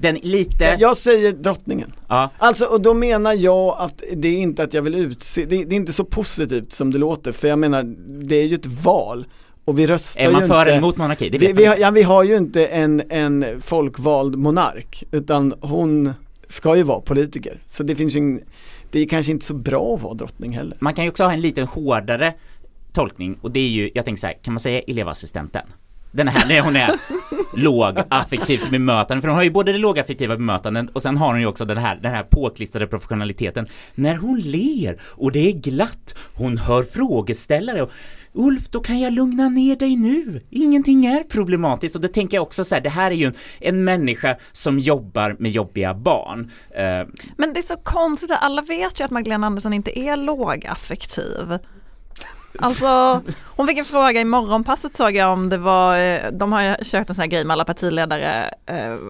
Den lite, Jag, säger drottningen. ja, Alltså och då menar jag att det är inte att jag vill utse, det, det är inte så positivt som det låter för jag menar det är ju ett val och vi röstar är man ju för inte eller emot monarki? Det vi, vi, har, ja, vi har ju inte en, en folkvald monark utan hon ska ju vara politiker så det finns ju en, det är kanske inte så bra att vara drottning heller. Man kan ju också ha en lite hårdare tolkning och det är ju, jag tänker så här, kan man säga elevassistenten? Den här, när hon är låg affektivt bemötande, för hon har ju både det lågaffektiva bemötandet och sen har hon ju också den här, den här påklistrade professionaliteten. När hon ler och det är glatt, hon hör frågeställare och Ulf, då kan jag lugna ner dig nu. Ingenting är problematiskt och då tänker jag också så här, det här är ju en, en människa som jobbar med jobbiga barn. Eh, Men det är så konstigt, alla vet ju att Magdalena Andersson inte är lågaffektiv. Alltså, hon fick en fråga i morgonpasset såg jag om det var, eh, de har ju kört en sån här grej med alla partiledare,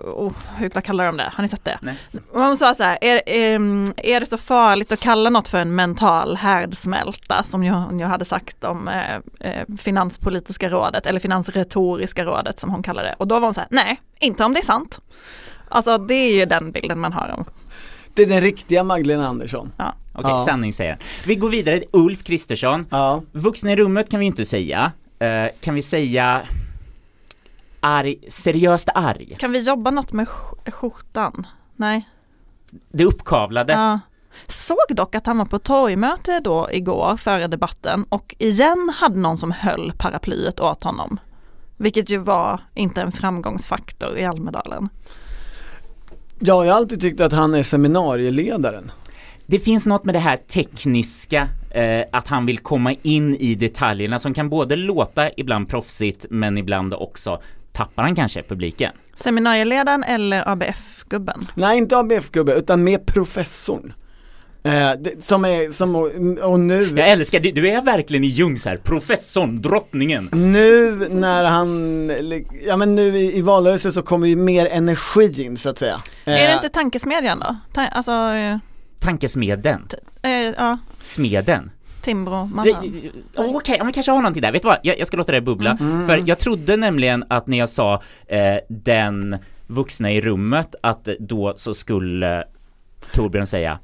oh, hur, vad kallar de det? Har ni sett det? Nej. Hon sa så här, är, ehm, är det så farligt att kalla något för en mental härdsmälta som hon ju hade sagt om eh, Finanspolitiska rådet, eller Finansretoriska rådet som hon kallade det. Och då var hon så här, nej, inte om det är sant. Alltså det är ju den bilden man har om. Det är den riktiga Magdalena Andersson. Okej, Ja. sanningssägare. Vi går vidare, Ulf Kristersson. Ja. Vuxna i rummet kan vi inte säga. Eh, kan vi säga arg, seriöst arg? Kan vi jobba något med sk- skjortan? Nej. Det uppkavlade. Ja. Såg dock att han var på torgmöte då igår före debatten och igen hade någon som höll paraplyet åt honom. Vilket ju var inte en framgångsfaktor i Almedalen. Ja, jag har alltid tyckt att han är seminarieledaren. Det finns något med det här tekniska, eh, att han vill komma in i detaljerna som kan både låta ibland proffsigt men ibland också tappar han kanske publiken. Seminarieledaren eller ABF-gubben? Nej, inte ABF-gubbe, utan med professorn. Eh, det, som är, som, och, och nu, Jag älskar, du, du är verkligen i Jungs här, professorn, drottningen. nu när han, ja men nu i, i valrörelsen så kommer ju mer energi in så att säga. Är det Eh, inte tankesmedjan då? Ta- alltså, eh, Tankesmeden, eh, ja, smeden. Timbro, man Det- oh, Okej, okay, man kanske har någonting där. Vet du vad? Jag, jag ska låta det bubbla. För jag trodde nämligen att när jag sa eh, den vuxna i rummet att då så skulle Torbjörn säga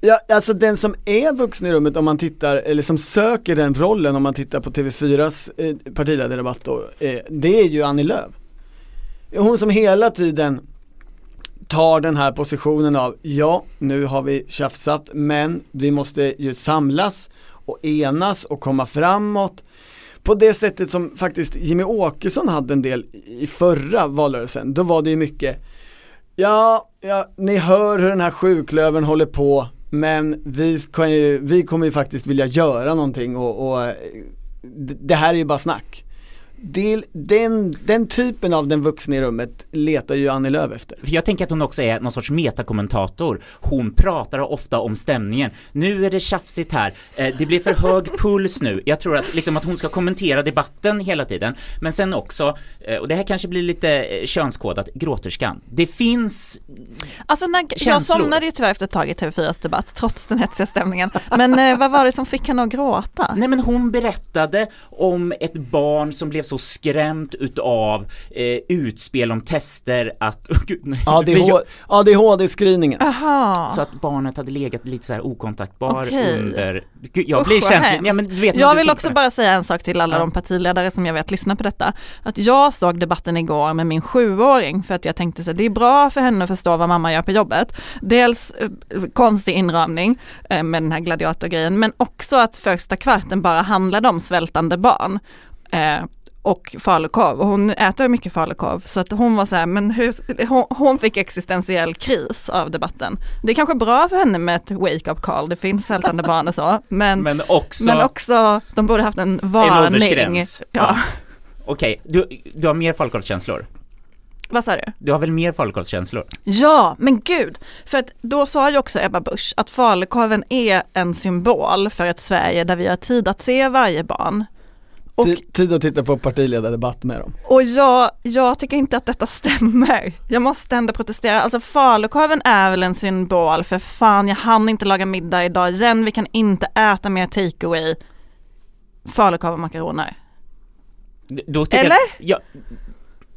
Ja, alltså den som är vuxen i rummet om man tittar, eller som söker den rollen om man tittar på TV4s eh, partiledardebatt då, eh, det är ju Annie Lööf. Hon som hela tiden tar den här positionen av, ja nu har vi tjafsat men vi måste ju samlas och enas och komma framåt på det sättet som faktiskt Jimmy Åkesson hade en del i förra valrörelsen, då var det ju mycket Ja, ja, ni hör hur den här sjuklövern håller på men vi, kan ju, vi kommer ju faktiskt vilja göra någonting och, och eh, det här är ju bara snack. Det, den, den typen av den vuxna i rummet letar ju Annie Lööf efter. Jag tänker att hon också är någon sorts metakommentator. Hon pratar ofta om stämningen. Nu är det tjafsigt här. Eh, det blir för hög puls nu. Jag tror att, liksom, att hon ska kommentera debatten hela tiden. Men sen också, eh, och det här kanske blir lite eh, könskodat, gråterskan. Det finns Alltså när, jag Känslor. somnade ju tyvärr efter ett tag i TV4s debatt trots den hetsiga stämningen. Men vad var det som fick henne att gråta? Nej men hon berättade om ett barn som blev så skrämt utav eh, utspel om tester att... Gud, nej. Jag- ADHD-screeningen. Aha. Så att barnet hade legat lite så här okontaktbar Okej. under... Gud, jag Usch, blir känslig. Ja, men du vet, Jag vill också bara säga en sak till alla Ja. de partiledare som jag vet lyssnar på detta. Att jag såg debatten igår med min sjuåring för att jag tänkte så här, det är bra för henne att förstå vad mamma gör på jobbet. Dels eh, konstig inramning eh, med den här gladiatorgrejen men också att första kvarten bara handlade om svältande barn. Eh, och falukorv och hon äter mycket falukorv så att hon var så här, men hur, hon, hon fick existentiell kris av debatten. Det är kanske bra för henne med ett wake-up call, det finns svältande barn och så, men Men också... men också, de borde haft en En varning. åldersgräns. Ja. Okej, du, du har mer folkkortskänslor? Vad sa du? Du har väl mer falukorvskänslor? Ja, men gud. För att då sa ju också Ebba Busch att falukorven är en symbol för ett Sverige där vi har tid att se varje barn. Och, Ti- Tid att titta på partiledardebatt med dem. och jag, jag tycker inte att detta stämmer. Jag måste ändå protestera. Alltså falukorven är väl en symbol för fan, jag hann inte laga middag idag igen, vi kan inte äta mer takeaway. Falukorv och makaroner. Eller? Jag,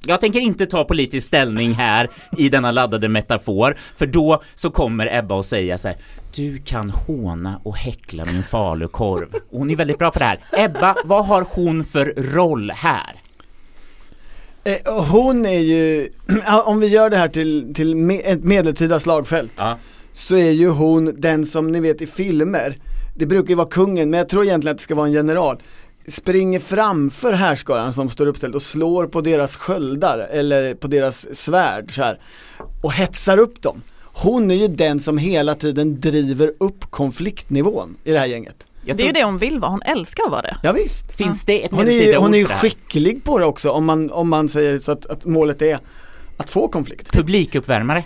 jag, tänker inte ta politisk ställning här i denna laddade metafor, för då så kommer Ebba och säga så här, du kan håna och häckla min falukorv. Och hon är väldigt bra på det här. Ebba, vad har hon för roll här? Eh, hon är ju, om vi gör det här till, till me, ett medeltida slagfält Ja. så är ju hon den som ni vet i filmer, det brukar ju vara kungen men jag tror egentligen att det ska vara en general springer framför härskaran som står uppställd och slår på deras sköldar eller på deras svärd så här, och hetsar upp dem. Hon är ju den som hela tiden driver upp konfliktnivån i det här gänget. Jag Det är ju tror- det hon vill vara, hon älskar att vara det. Ja, visst. Finns det ett Hon är ju, hon är ju skicklig på det också om man, om man säger så att, att målet är att få konflikt. Publikuppvärmare.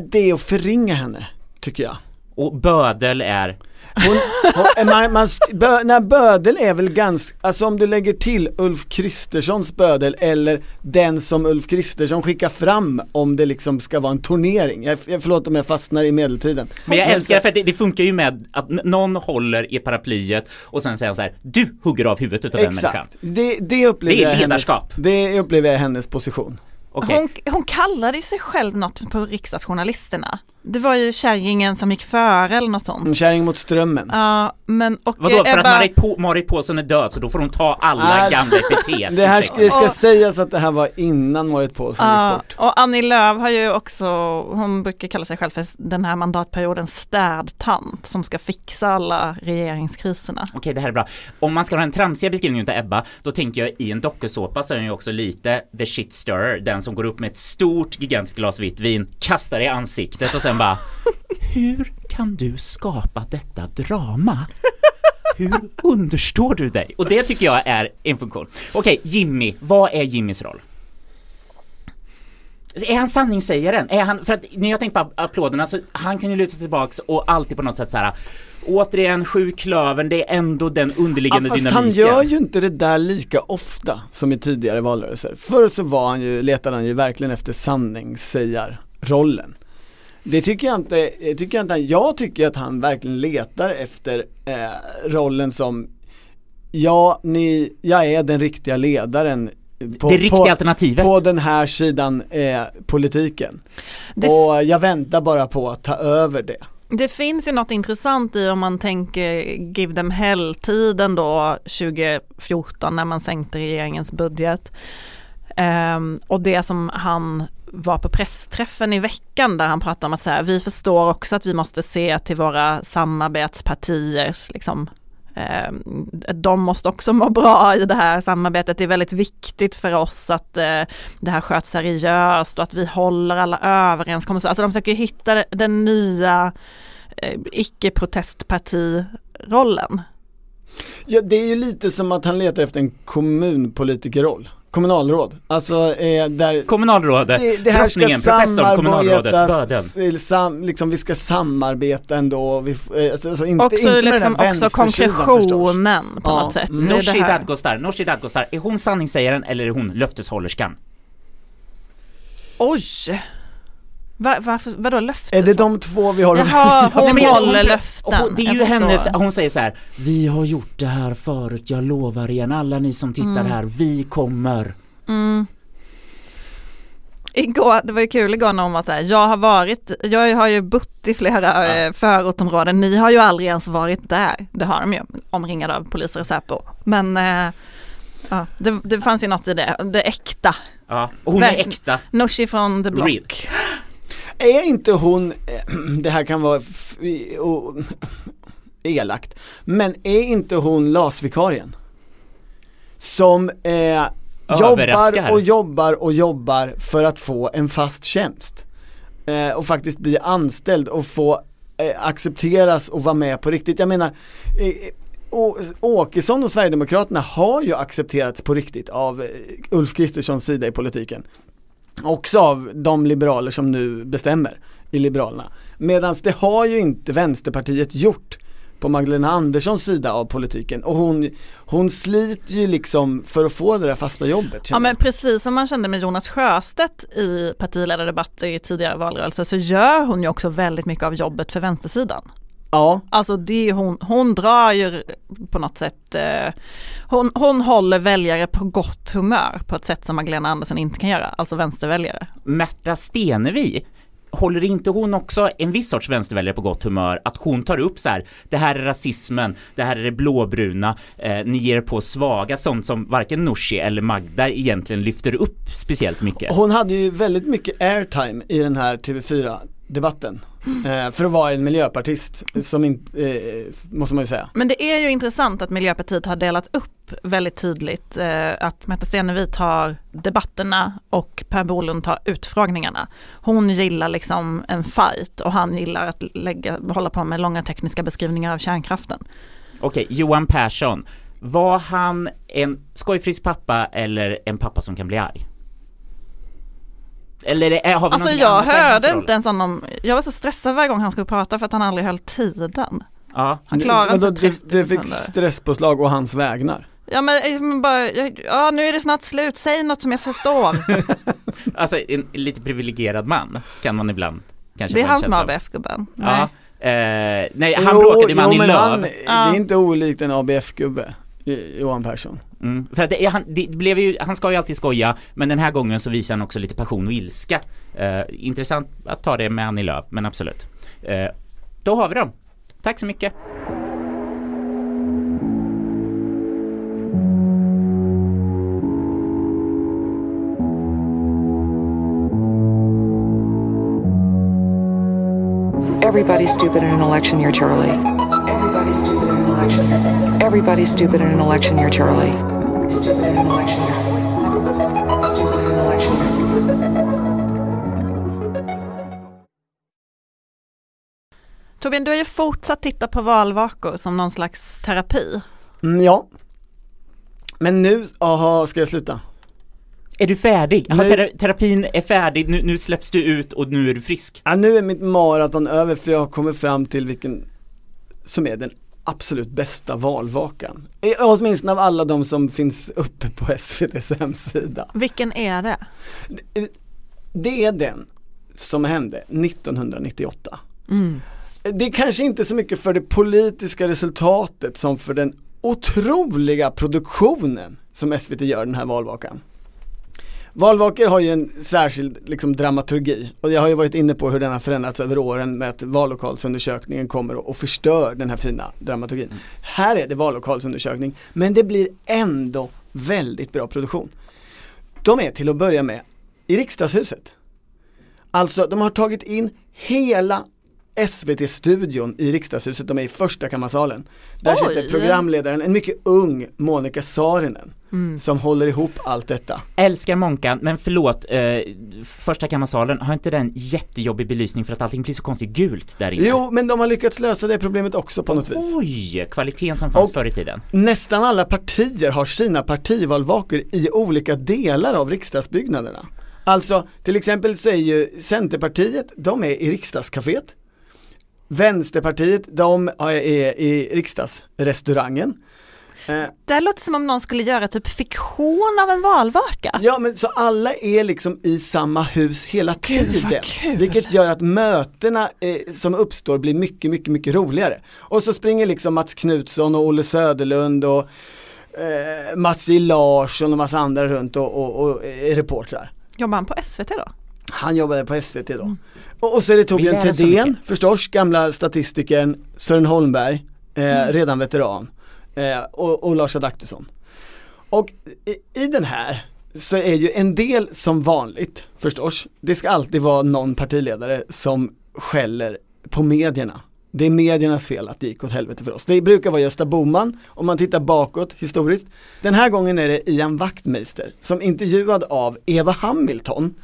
Det är att förringa henne, tycker jag. Och bödel är Hon, hon, man, man, bö, nej, bödel är väl ganska, alltså om du lägger till Ulf Kristerssons bödel eller den som Ulf Kristersson skickar fram om det liksom ska vara en turnering. Jag, jag förlåt om jag fastnar i medeltiden. Men jag älskar det för att det, det funkar ju med att någon håller i paraplyet och sen säger han så här, du hugger av huvudet utav den människan. Exakt, det, det upplever Det är jag hennes, ledarskap. det upplever jag hennes position. Okej. Hon, hon kallade ju sig själv något på riksdagsjournalisterna. Det var ju kärringen som gick före eller något sånt. En kärring mot strömmen. Ja, men och Vadå, för Ebba, att Marit, Paulsson är död så då får hon ta alla Nej. gamla epitet? Det här ska, det ska Och- sägas att det här var innan Marit Paulsson Ja, gick bort. och Annie Lööf har ju också, hon brukar kalla sig själv för den här mandatperiodens städtant som ska fixa alla regeringskriserna. Okej, det här är bra. Om man ska ha en tramsiga beskrivning utav Ebba, då tänker jag i en dokusåpa så är hon ju också lite the shit stirrer, den som går upp med ett stort gigantiskt glas vitt vin, kastar i ansiktet och sen bara Hur kan du skapa detta drama? Hur understår du dig? Och det tycker jag är en funktion. Okej, Jimmy, vad är Jimmys roll? Är han sanningssägaren? Är han, för att när jag tänker på applåderna så han kan ju luta sig tillbaks och alltid på något sätt så här. Återigen, sju klövern, det är ändå den Ja, underliggande fast dynamiken. han gör ju inte det där lika ofta som i tidigare valrörelser. Förr så var han ju, letade han ju verkligen efter sanningssägarrollen. Det tycker jag inte, tycker jag inte, jag tycker att han verkligen letar efter eh, rollen som Ja, ni, jag är den riktiga ledaren på, det riktiga på, alternativet. på den här sidan eh, politiken. Det, Och jag väntar bara på att ta över det. det finns ju något intressant i om man tänker Give them hell-tiden då 2014 när man sänkte regeringens budget. Ehm, och det som han var på pressträffen i veckan där han pratade om att så här, vi förstår också att vi måste se till våra samarbetspartiers liksom, eh, de måste också må bra i det här samarbetet. Det är väldigt viktigt för oss att eh, det här sköts seriöst och att vi håller alla överenskommelser. Alltså de försöker hitta den nya eh, icke-protestpartirollen. Ja, det är ju lite som att han letar efter en kommunpolitikerroll. Kommunalråd. Alltså eh, där Kommunalrådet, det, det här ska professorn, kommunalrådet, sam, liksom vi ska samarbeta ändå, vi, eh, alltså, alltså inte, Också, inte med liksom, den här också konkretionen på Ja, något sätt. mm. Nooshi. Dadgostar, Nooshi Dadgostar, är hon sanningssägaren eller är hon löfteshållerskan? Oj! Va, varför, vadå löfte? Är det de två vi har? Jaha, hon håller löften. Hon, det är ju hennes, hon säger så här, vi har gjort det här förut, jag lovar igen, alla ni som tittar Mm. här, vi kommer. Mm. Igår, det var ju kul igår när hon var så här, jag har varit, jag har ju bott i flera Ja. ja. förortområden, ni har ju aldrig ens varit där. Det har de ju, omringade av poliser och Säpo. Men eh, ja, det, det fanns ju något i det, det äkta. Ja, hon är Verkligen. äkta. Nooshi från The Block. Real. Är inte hon, eh, det här kan vara och, elakt, men är inte hon LAS-vikarien? Som eh, jobbar och jobbar och jobbar för att få en fast tjänst. Eh, och faktiskt bli anställd och få eh, accepteras och vara med på riktigt. Jag menar, eh, Å- Åkesson och Sverigedemokraterna har ju accepterats på riktigt av eh, Ulf Kristerssons sida i politiken. Också av de liberaler som nu bestämmer i Liberalerna. Medan det har ju inte Vänsterpartiet gjort på Magdalena Anderssons sida av politiken och hon, hon sliter ju liksom för att få det där fasta jobbet. Ja men precis som man kände med Jonas Sjöstedt i partiledardebatter i tidigare valrörelser så gör hon ju också väldigt mycket av jobbet för vänstersidan. Ja, Alltså det är hon, hon drar ju på något sätt, eh, hon, hon håller väljare på gott humör på ett sätt som Magdalena Andersson inte kan göra, alltså vänsterväljare. Märta Stenevi, håller inte hon också en viss sorts vänsterväljare på gott humör? Att hon tar upp så här, det här är rasismen, det här är det blåbruna, eh, ni ger er på svaga, sånt som varken Nooshi eller Magda egentligen lyfter upp speciellt mycket. hon hade ju väldigt mycket airtime i den här TV4 debatten. Eh, för att vara en miljöpartist som inte, eh, måste man ju säga. Men det är ju intressant att Miljöpartiet har delat upp väldigt tydligt eh, att Märta Stenevi tar debatterna och Per Bolund tar utfrågningarna. Hon gillar liksom en fight och han gillar att lägga, hålla på med långa tekniska beskrivningar av kärnkraften. Okej, Johan Persson, var han en skojfrisk pappa eller en pappa som kan bli arg? Eller har vi Alltså jag hörde inte ens honom, jag var så stressad varje gång han skulle prata för att han aldrig höll tiden. Ja, Han då, inte du, 30 du fick sekunder. stresspåslag och hans vägnar. Ja men, eh, men bara, ja nu är det snart slut, säg något som jag förstår. alltså en lite privilegierad man kan man ibland kanske det är han som är. ABF-gubben. Ja, eh, nej han råkade med Annie Lööf. det är inte olikt en ABF-gubbe, Johan Persson. Mm, för att det, är- han, det blev ju, han ska ju alltid skoja, men den här gången så visar han också lite passion och ilska. Eh, intressant att ta det med Annie Lööf, men absolut. Eh, då har vi dem. Tack så mycket. Everybody's stupid in an election year, Charlie. Everybody's stupid Everybody's stupid in an election year, Charlie. Stupid in an election year. Stupid in an election year. Torbjörn, du har ju fortsatt titta på valvakor som någon slags terapi. Mm, ja. Men nu, aha, ska jag sluta? Är du färdig? Nej. tera- terapin är färdig, nu, nu släpps du ut och nu är du frisk. Ja, nu är mitt maraton över för jag har kommit fram till vilken som är den absolut bästa valvakan. Åtminstone av alla de som finns uppe på SVTs hemsida. Vilken är det? Det är den som hände 1998. Mm. Det är kanske inte så mycket för det politiska resultatet som för den otroliga produktionen som SVT gör den här valvakan. Valvakor har ju en särskild liksom, dramaturgi och jag har ju varit inne på hur den har förändrats över åren med att vallokalsundersökningen kommer och, och förstör den här fina dramaturgin. Här är det vallokalsundersökning men det blir ändå väldigt bra produktion. De är till att börja med i riksdagshuset. Alltså de har tagit in hela SVT-studion i riksdagshuset, de är i första kammarsalen. Där Oj. sitter programledaren, en mycket ung Monica Saarinen Mm. som håller ihop allt detta. Älskar Monkan, men förlåt, eh, första kammarsalen, har inte den jättejobbig belysning för att allting blir så konstigt gult där inne? Jo, men de har lyckats lösa det problemet också på något vis. Oj, kvaliteten som fanns Och- förr i tiden. Nästan alla partier har sina partivalvakor i olika delar av riksdagsbyggnaderna. Alltså, till exempel så är ju Centerpartiet, de är i riksdagscaféet. Vänsterpartiet, de är i riksdagsrestaurangen. Eh, Det låter som om någon skulle göra typ fiktion av en valvaka. Ja men så alla är liksom i samma hus hela Gud, tiden. Vilket gör att mötena eh, som uppstår blir mycket, mycket, mycket roligare. Och så springer liksom Mats Knutsson och Olle Söderlund och eh, Mats J Larsson och massa andra runt och, och, och är reportrar. Jobbar han på SVT då? Han jobbade på SVT då. Och, och så är det Torbjörn Thedéen förstås, gamla statistikern, Sören Holmberg, eh, redan veteran eh, och, och Lars Adaktusson. Och i, i den här så är ju en del som vanligt förstås, det ska alltid vara någon partiledare som skäller på medierna. Det är mediernas fel att det gick åt helvete för oss. Det brukar vara Gösta Bohman om man tittar bakåt historiskt. Den här gången är det Ian Wachtmeister som intervjuad av Eva Hamilton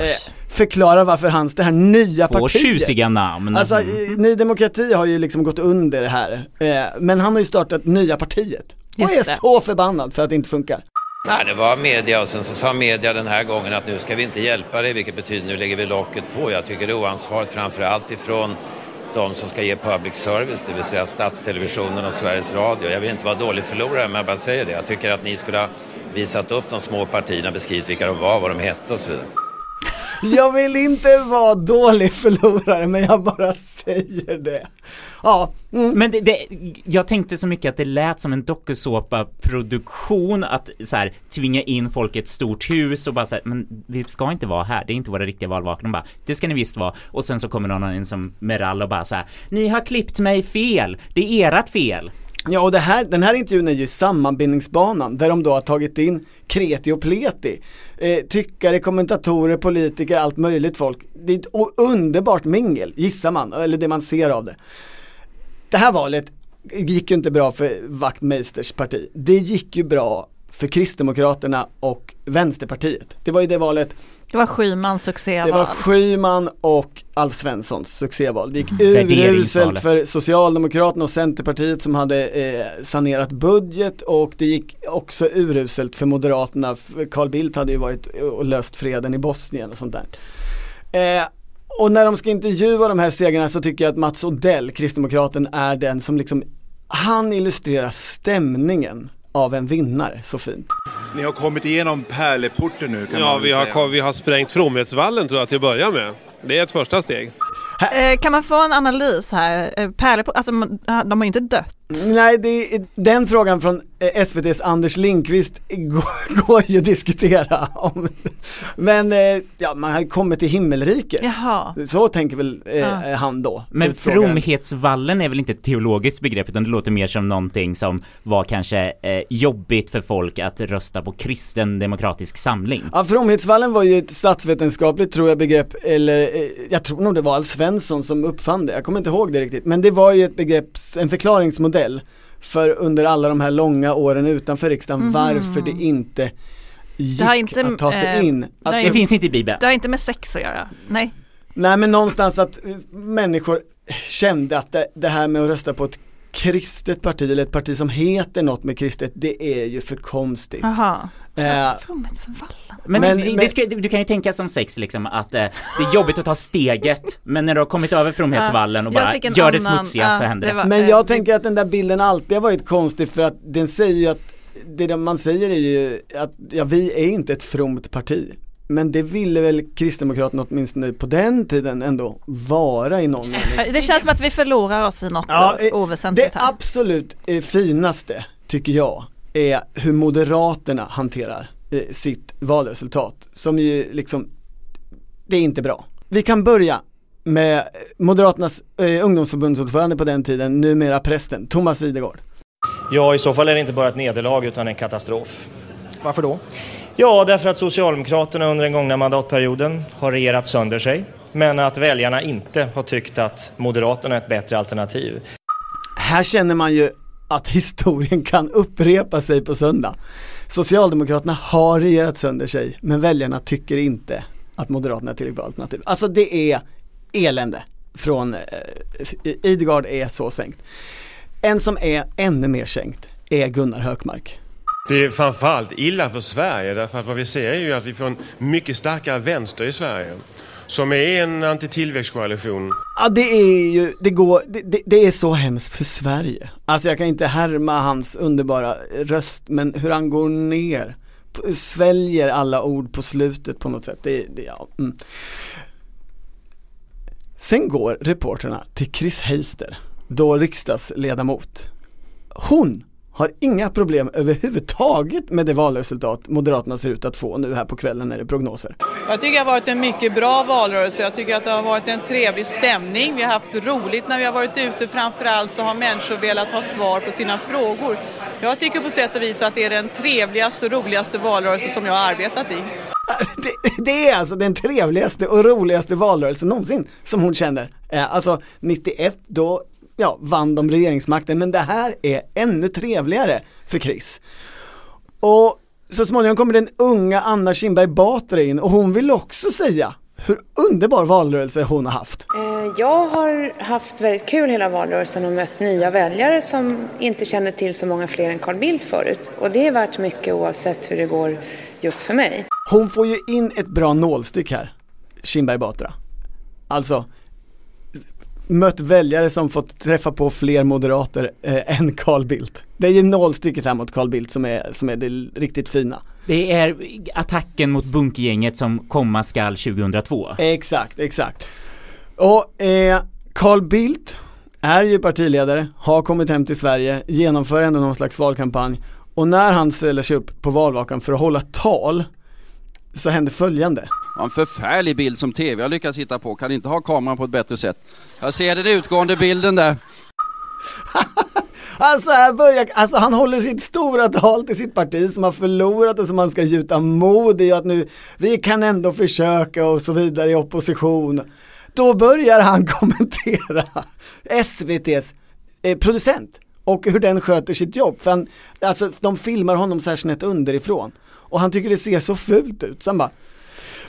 eh, förklarar varför hans, det här nya Två partiet tjusiga namn. Alltså eh, Ny Demokrati har ju liksom gått under det här, eh, men han har ju startat nya partiet och är det. så förbannad för att det inte funkar. Nej, det var media och sen så sa media den här gången att nu ska vi inte hjälpa dig, vilket betyder nu lägger vi locket på. Jag tycker det är oansvarigt framför allt ifrån de som ska ge public service, det vill säga Statstelevisionen och Sveriges Radio. Jag vill inte vara dålig förlorare, men jag bara säger det. Jag tycker att ni skulle ha visat upp de små partierna, beskrivit vilka de var, vad de hette och så vidare. Jag vill inte vara dålig förlorare men jag bara säger det. Ja. Mm. Men det, det, jag tänkte så mycket att det lät som en dokusåpa-produktion att så här, tvinga in folk i ett stort hus och bara säga men vi ska inte vara här, det är inte våra riktiga valvakor. De bara, det ska ni visst vara. Och sen så kommer någon in som Merall och bara så här, ni har klippt mig fel, det är ert fel. Ja och det här, den här intervjun är ju sammanbindningsbanan där de då har tagit in kreti och pleti. Eh, tyckare, kommentatorer, politiker, allt möjligt folk. Det är ett underbart mingel, gissar man, eller det man ser av det. Det här valet gick ju inte bra för Wachtmeisters parti. Det gick ju bra för Kristdemokraterna och Vänsterpartiet. Det var ju det valet det var Schymans succéval. Det var Schyman och Alf Svenssons succéval. Det gick uruselt för Socialdemokraterna och Centerpartiet som hade eh, sanerat budget och det gick också uruselt för Moderaterna. Carl Bildt hade ju varit och löst freden i Bosnien och sånt där. Eh, och när de ska intervjua de här segrarna så tycker jag att Mats Odell, Kristdemokraten, är den som liksom han illustrerar stämningen av en vinnare så fint. Ni har kommit igenom pärleporten nu kan Ja, man vi säga. har, vi har sprängt Fromhetsvallen tror jag till att börja med. Det är ett första steg. Eh, kan man få en analys här? Eh, Pärleport, alltså de har ju inte dött. Nej, det, den frågan från eh, SVTs Anders Lindqvist går, går ju att diskutera om. Men ja, man har ju kommit till himmelriket. Jaha. Så tänker väl eh, Ja. han då. Men fromhetsvallen är väl inte ett teologiskt begrepp utan det låter mer som någonting som var kanske eh, jobbigt för folk att rösta på kristen demokratisk samling. Ja, fromhetsvallen var ju ett statsvetenskapligt tror jag begrepp, eller eh, jag tror nog det var Alf Svensson som uppfann det, jag kommer inte ihåg det riktigt. Men det var ju ett begrepp, en förklaringsmodell för under alla de här långa åren utanför riksdagen Mhm. varför det inte gick Det inte, att ta sig eh, in. det Att för- inte- inte i Bibeln. Det har inte med sex att göra, nej. Nej men någonstans att eh, människor kände att det, det här med att rösta på ett kristet parti eller ett parti som heter något med kristet, det är ju för konstigt. Jaha. Eh, Men, Men- det, det men- ska, du kan ju tänka som sex liksom att eh, det är jobbigt att ta steget men när du har kommit över fromhetsvallen och bara gör det smutsiga ja, så händer det det. var- Men eh, jag tänker att den där bilden alltid har varit konstig för att den säger ju att det man säger är ju att ja, vi är inte ett fromt parti. Men det ville väl Kristdemokraterna åtminstone på den tiden ändå vara i någon mening. Det känns som att vi förlorar oss i något Ja, eh, oväsentligt Det här. absolut eh, finaste tycker jag är hur Moderaterna hanterar eh, sitt valresultat som ju liksom, det är inte bra. Vi kan börja med Moderaternas eh, ungdomsförbundsordförande på den tiden, numera prästen, Thomas Idegård. Ja, i så fall är det inte bara ett nederlag utan en katastrof. Varför då? Ja, därför att Socialdemokraterna under den gångna mandatperioden har regerat sönder sig, men att väljarna inte har tyckt att Moderaterna är ett bättre alternativ. Här känner man ju att historien kan upprepa sig på söndag. Socialdemokraterna har regerat sönder sig, men väljarna tycker inte att Moderaterna är ett tillräckligt bra alternativ. Alltså det är elände från eh, Idegard är så sänkt. En som är ännu mer sänkt är Gunnar Hökmark. Det är framförallt illa för Sverige därför att vad vi ser är ju att vi får en mycket starkare vänster i Sverige. Som är en antitillväxtkoalition. Ja det är ju, det går, det, det, det är så hemskt för Sverige. Alltså jag kan inte härma hans underbara röst, men hur han går ner, sväljer alla ord på slutet på något sätt. Det, det, ja. mm. Sen går reporterna till Chris Heister, då riksdagsledamot. Hon har inga problem överhuvudtaget med det valresultat Moderaterna ser ut att få nu här på kvällen när det är prognoser. Jag tycker det har varit en mycket bra valrörelse. Jag tycker att det har varit en trevlig stämning. Vi har haft roligt när vi har varit ute. Framförallt så har människor velat ha svar på sina frågor. Jag tycker på sätt och vis att det är den trevligaste och roligaste valrörelse som jag har arbetat i. Det, det är alltså den trevligaste och roligaste valrörelsen någonsin som hon känner. Eh, alltså 91 då ja, vann de regeringsmakten men det här är ännu trevligare för Chris. Och så småningom kommer den unga Anna Kinberg Batra in och hon vill också säga hur underbar valrörelse hon har haft. Eh, Jag har haft väldigt kul hela valrörelsen och mött nya väljare som inte kände till så många fler än Carl Bildt förut. Och det är värt mycket oavsett hur det går just för mig. Hon får ju in ett bra nålstick här, Kinberg Batra. Alltså, mött väljare som fått träffa på fler moderater eh, än Carl Bildt. Det är ju nålsticket här mot Carl Bildt som är, som är det riktigt fina. Det är attacken mot bunkergänget som komma skall 2002. Exakt, exakt. Och eh, Carl Bildt är ju partiledare, har kommit hem till Sverige, genomför ändå någon slags valkampanj och när han ställer sig upp på valvakan för att hålla tal så händer följande. Ja, En förfärlig bild som TV har lyckats hitta på, kan inte ha kameran på ett bättre sätt. Jag ser den utgående bilden där. Alltså här börjar, alltså han håller sitt stora tal till sitt parti som har förlorat och som han ska gjuta mod i och att nu, vi kan ändå försöka och så vidare i opposition. Då börjar han kommentera SVTs eh, producent och hur den sköter sitt jobb. För han, alltså de filmar honom så här snett underifrån och han tycker det ser så fult ut. Så han bara,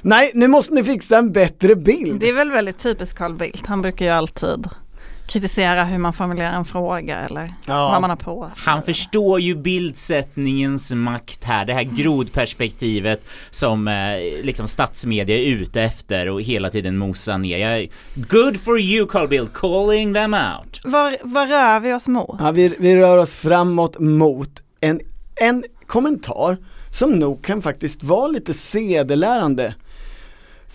nej nu måste ni fixa en bättre bild. Det är väl väldigt typiskt Carl Bildt. Han brukar ju alltid kritisera hur man formulerar en fråga eller Ja. vad man har på sig. Han förstår ju bildsättningens makt här, det här grodperspektivet som eh, liksom statsmedia är ute efter och hela tiden mosar ner. Jag, good for you Carl Bildt, calling them out. Var, var rör vi oss mot? Ja, vi, vi rör oss framåt mot en, en kommentar som nog kan faktiskt vara lite sedelärande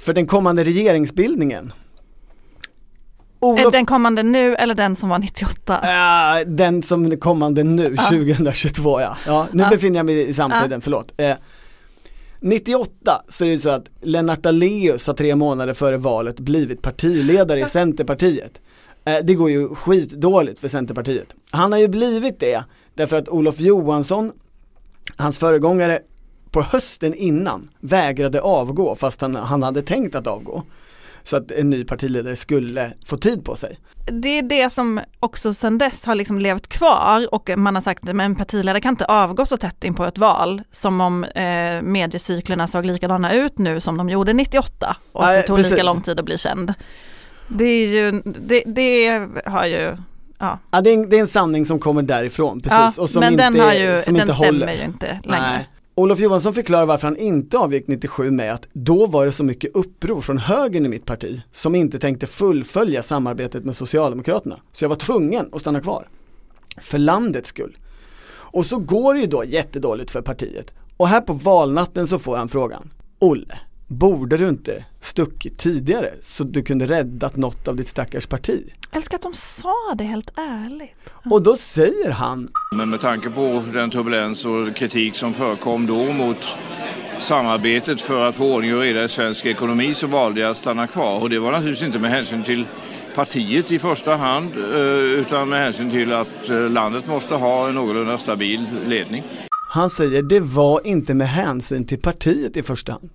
för den kommande regeringsbildningen. Är den kommande nu eller den som var 98? Ja, den som kommande nu, Ja. 2022 ja. ja nu Ja. befinner jag mig i samtiden, förlåt. Eh, 98 så är det så att Lennart Daléus har tre månader före valet blivit partiledare i Centerpartiet. Eh, det går ju skitdåligt för Centerpartiet. Han har ju blivit det därför att Olof Johansson, hans föregångare på hösten innan vägrade avgå fast han, han hade tänkt att avgå. Så att en ny partiledare skulle få tid på sig. Det är det som också sedan dess har liksom levt kvar och man har sagt att en partiledare kan inte avgå så tätt in på ett val som om eh, mediecyklerna såg likadana ut nu som de gjorde 98 och Nej, det tog precis. lika lång tid att bli känd. Det är ju, det, det har ju, ja. Ja, det, är en, det är en sanning som kommer därifrån, precis. Ja, och som men inte, den har ju- som den inte stämmer håller. ju inte längre. Nej. Olof Johansson förklarar varför han inte avgick 97 med att då var det så mycket uppror från högern i mitt parti som inte tänkte fullfölja samarbetet med Socialdemokraterna. Så jag var tvungen att stanna kvar. För landets skull. Och så går det ju då jättedåligt för partiet. Och här på valnatten så får han frågan, Olle, borde du inte stuckit tidigare så du kunde räddat något av ditt stackars parti? Jag älskar att de sa det helt ärligt. Och då säger han Men med tanke på den turbulens och kritik som förekom då mot samarbetet för att få ordning och reda i svensk ekonomi så valde jag att stanna kvar. Och det var naturligtvis inte med hänsyn till partiet i första hand eh, utan med hänsyn till att eh, landet måste ha en någorlunda stabil ledning. Han säger det var inte med hänsyn till partiet i första hand.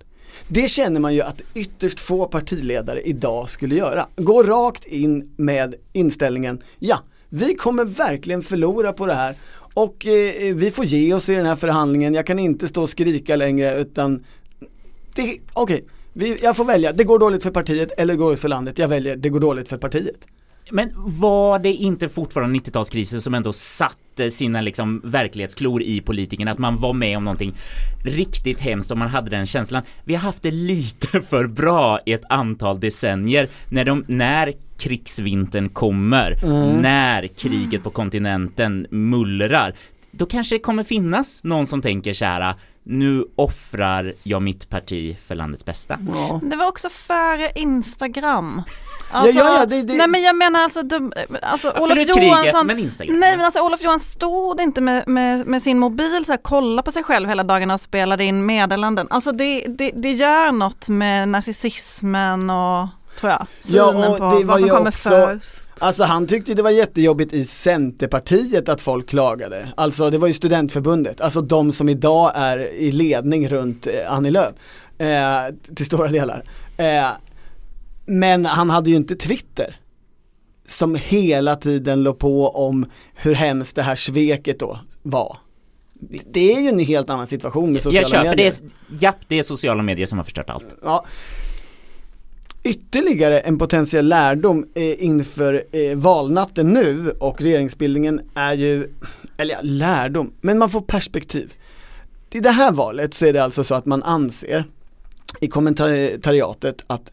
Det känner man ju att ytterst få partiledare idag skulle göra. Gå rakt in med inställningen, ja, vi kommer verkligen förlora på det här och eh, eh vi får ge oss i den här förhandlingen, jag kan inte stå och skrika längre utan Okej, vi- jag får välja, det går dåligt för partiet eller det går dåligt för landet, jag väljer det går dåligt för partiet. Men var det inte fortfarande 90-talskrisen som ändå satt? Satte sina liksom verklighetsklor i politikerna? Att man var med om någonting riktigt hemskt och man hade den känslan. Vi har haft det lite för bra i ett antal decennier när de, när krigsvintern kommer, Mm. när kriget på kontinenten mullrar. Då kanske det kommer finnas någon som tänker så här. Nu offrar jag mitt parti för landets bästa. Det var också före Instagram. ja, ja, det- det- Nej men jag menar alltså, de, alltså Olof Absolut kriget, Johansson. men Instagram. Nej men alltså Olof Johansson stod inte med, med, med sin mobil så här, kolla på sig själv hela dagarna och spelade in meddelanden. Alltså det, det, det gör något med narcissismen och tror jag, synen på vad som kommer först. Alltså han tyckte det var jättejobbigt i Centerpartiet att folk klagade. Alltså det var ju studentförbundet, alltså de som idag är i ledning runt eh, Annie Lööf. Eh, till stora delar. Eh, men han hade ju inte Twitter. Som hela tiden låg på om hur hemskt det här sveket då var. Det är ju en helt annan situation med sociala Jag köper medier. det, är, japp det är sociala medier som har förstört allt. Ja. Ytterligare en potentiell lärdom eh, inför eh, valnatten nu och regeringsbildningen är ju, eller ja, lärdom, men man får perspektiv. I det här valet så är det alltså så att man anser i kommentariatet att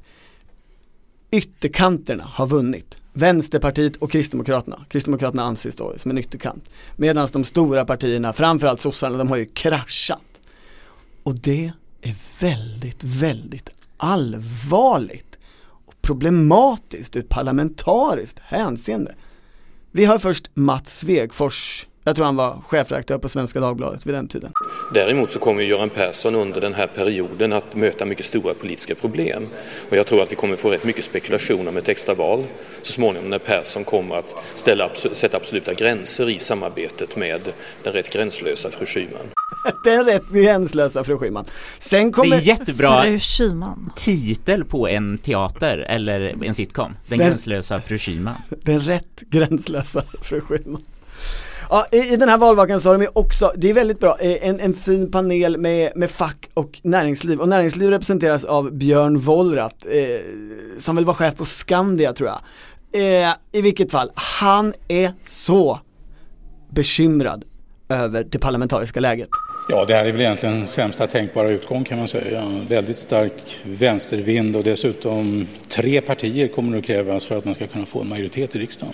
ytterkanterna har vunnit. Vänsterpartiet och Kristdemokraterna. Kristdemokraterna anses då som en ytterkant. Medan de stora partierna, framförallt sossarna, de har ju kraschat. Och det är väldigt, väldigt allvarligt problematiskt ur ett parlamentariskt hänseende. Vi har först Mats Svegfors jag tror han var chefredaktör på Svenska Dagbladet vid den tiden. Däremot så kommer Göran Persson under den här perioden att möta mycket stora politiska problem. Och jag tror att vi kommer få rätt mycket spekulation om ett extra val så småningom när Persson kommer att ställa, sätta absoluta gränser i samarbetet med den rätt gränslösa fru Schyman. den rätt gränslösa fru Schyman. Sen kommer... Det är jättebra Fru Schyman. titel på en teater eller en sitcom. Den, Den- gränslösa fru Schyman. Den rätt gränslösa fru Schyman. Ja, i, i den här valvakan så har de också, det är väldigt bra, eh, en, en fin panel med, med fack och näringsliv. Och näringsliv representeras av Björn Wollrat, eh, som väl var chef på Skandia tror jag. Eh, I vilket fall, han är så bekymrad över det parlamentariska läget. Ja, det här är väl egentligen sämsta tänkbara utgång kan man säga. Väldigt stark vänstervind och dessutom tre partier kommer att krävas för att man ska kunna få en majoritet i riksdagen.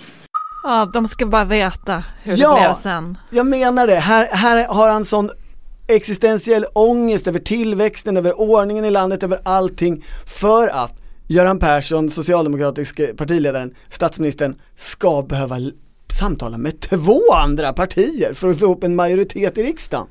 Ja, de ska bara veta hur Ja. det blev sen. Jag menar det, här, här har han sån existentiell ångest över tillväxten, över ordningen i landet, över allting för att Göran Persson, socialdemokratiske partiledaren, statsministern, ska behöva samtala med två andra partier för att få ihop en majoritet i riksdagen.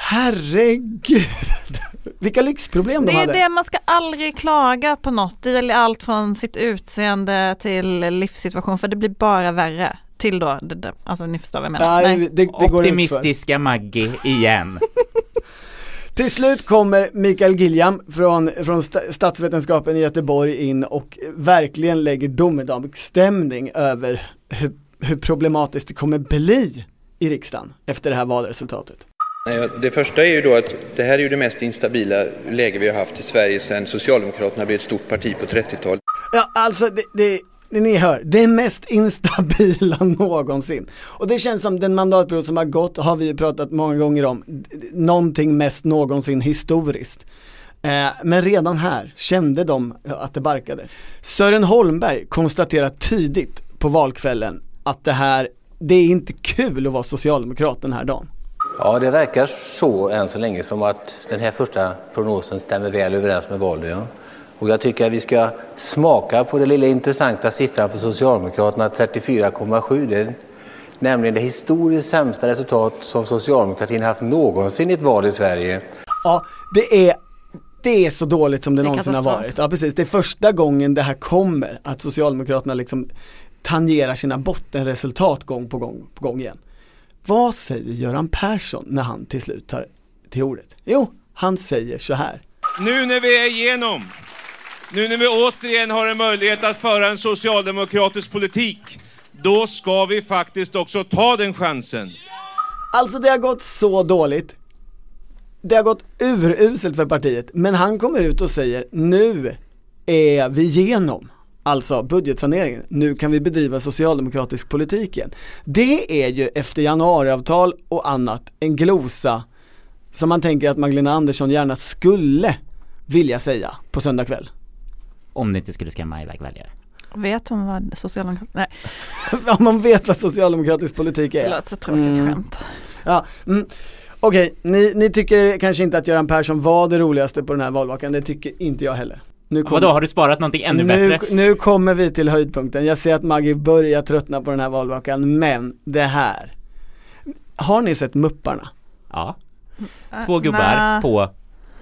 Herregud, vilka lyxproblem de Det är hade. det, man ska aldrig klaga på något. Det gäller allt från sitt utseende till livssituation, för det blir bara värre. Till då, det, det, alltså ni förstår vad jag menar. Nej, det, det går utför. Optimistiska Maggie igen. Till slut kommer Mikael Gilliam från, från sta- statsvetenskapen i Göteborg in och verkligen lägger domedagsstämning över hur, hur problematiskt det kommer bli i riksdagen efter det här valresultatet. Det första är ju då att det här är ju det mest instabila läge vi har haft i Sverige sedan Socialdemokraterna blev ett stort parti på 30-talet. Ja, alltså det, det, det ni hör, det mest instabila någonsin. Och det känns som den mandatperiod som har gått har vi ju pratat många gånger om, någonting mest någonsin historiskt. Eh, men redan här kände de att det barkade. Sören Holmberg konstaterar tidigt på valkvällen att det här, det är inte kul att vara socialdemokrat den här dagen. Ja, det verkar så än så länge som att den här första prognosen stämmer väl överens med valet. Ja. Och jag tycker att vi ska smaka på den lilla intressanta siffran för Socialdemokraterna, 34,7. Det är nämligen det historiskt sämsta resultat som socialdemokratin haft någonsin i ett val i Sverige. Ja, det är det är så dåligt som det, Det någonsin har varit. Ja precis, det är första gången det här kommer, att Socialdemokraterna liksom tangerar sina bottenresultat gång på gång på gång igen. Vad säger Göran Persson när han till slut tar till ordet? Jo, han säger så här. Nu när vi är igenom, nu när vi återigen har en möjlighet att föra en socialdemokratisk politik, då ska vi faktiskt också ta den chansen. Alltså det har gått så dåligt. Det har gått uruselt för partiet, men han kommer ut och säger nu är vi igenom. Alltså budgetsaneringen, nu kan vi bedriva socialdemokratisk politik igen. Det är ju efter januariavtal och annat en glosa som man tänker att Magdalena Andersson gärna skulle vilja säga på söndag kväll. Om det inte skulle skrämma iväg väljare. Vet hon vad socialdemokrat... Nej, Om man vet vad socialdemokratisk politik är. förlåt, så tråkigt skämt. Ja, mm. Okej, ni, ni tycker kanske inte att Göran Persson var det roligaste på den här valvakan, det tycker inte jag heller. Nu Ja, Vadå, har du sparat någonting ännu nu, bättre? nu kommer vi till höjdpunkten, jag ser att Maggie börjar tröttna på den här valvakan, men det här. Har ni sett Mupparna? Ja. Två gubbar nä. på,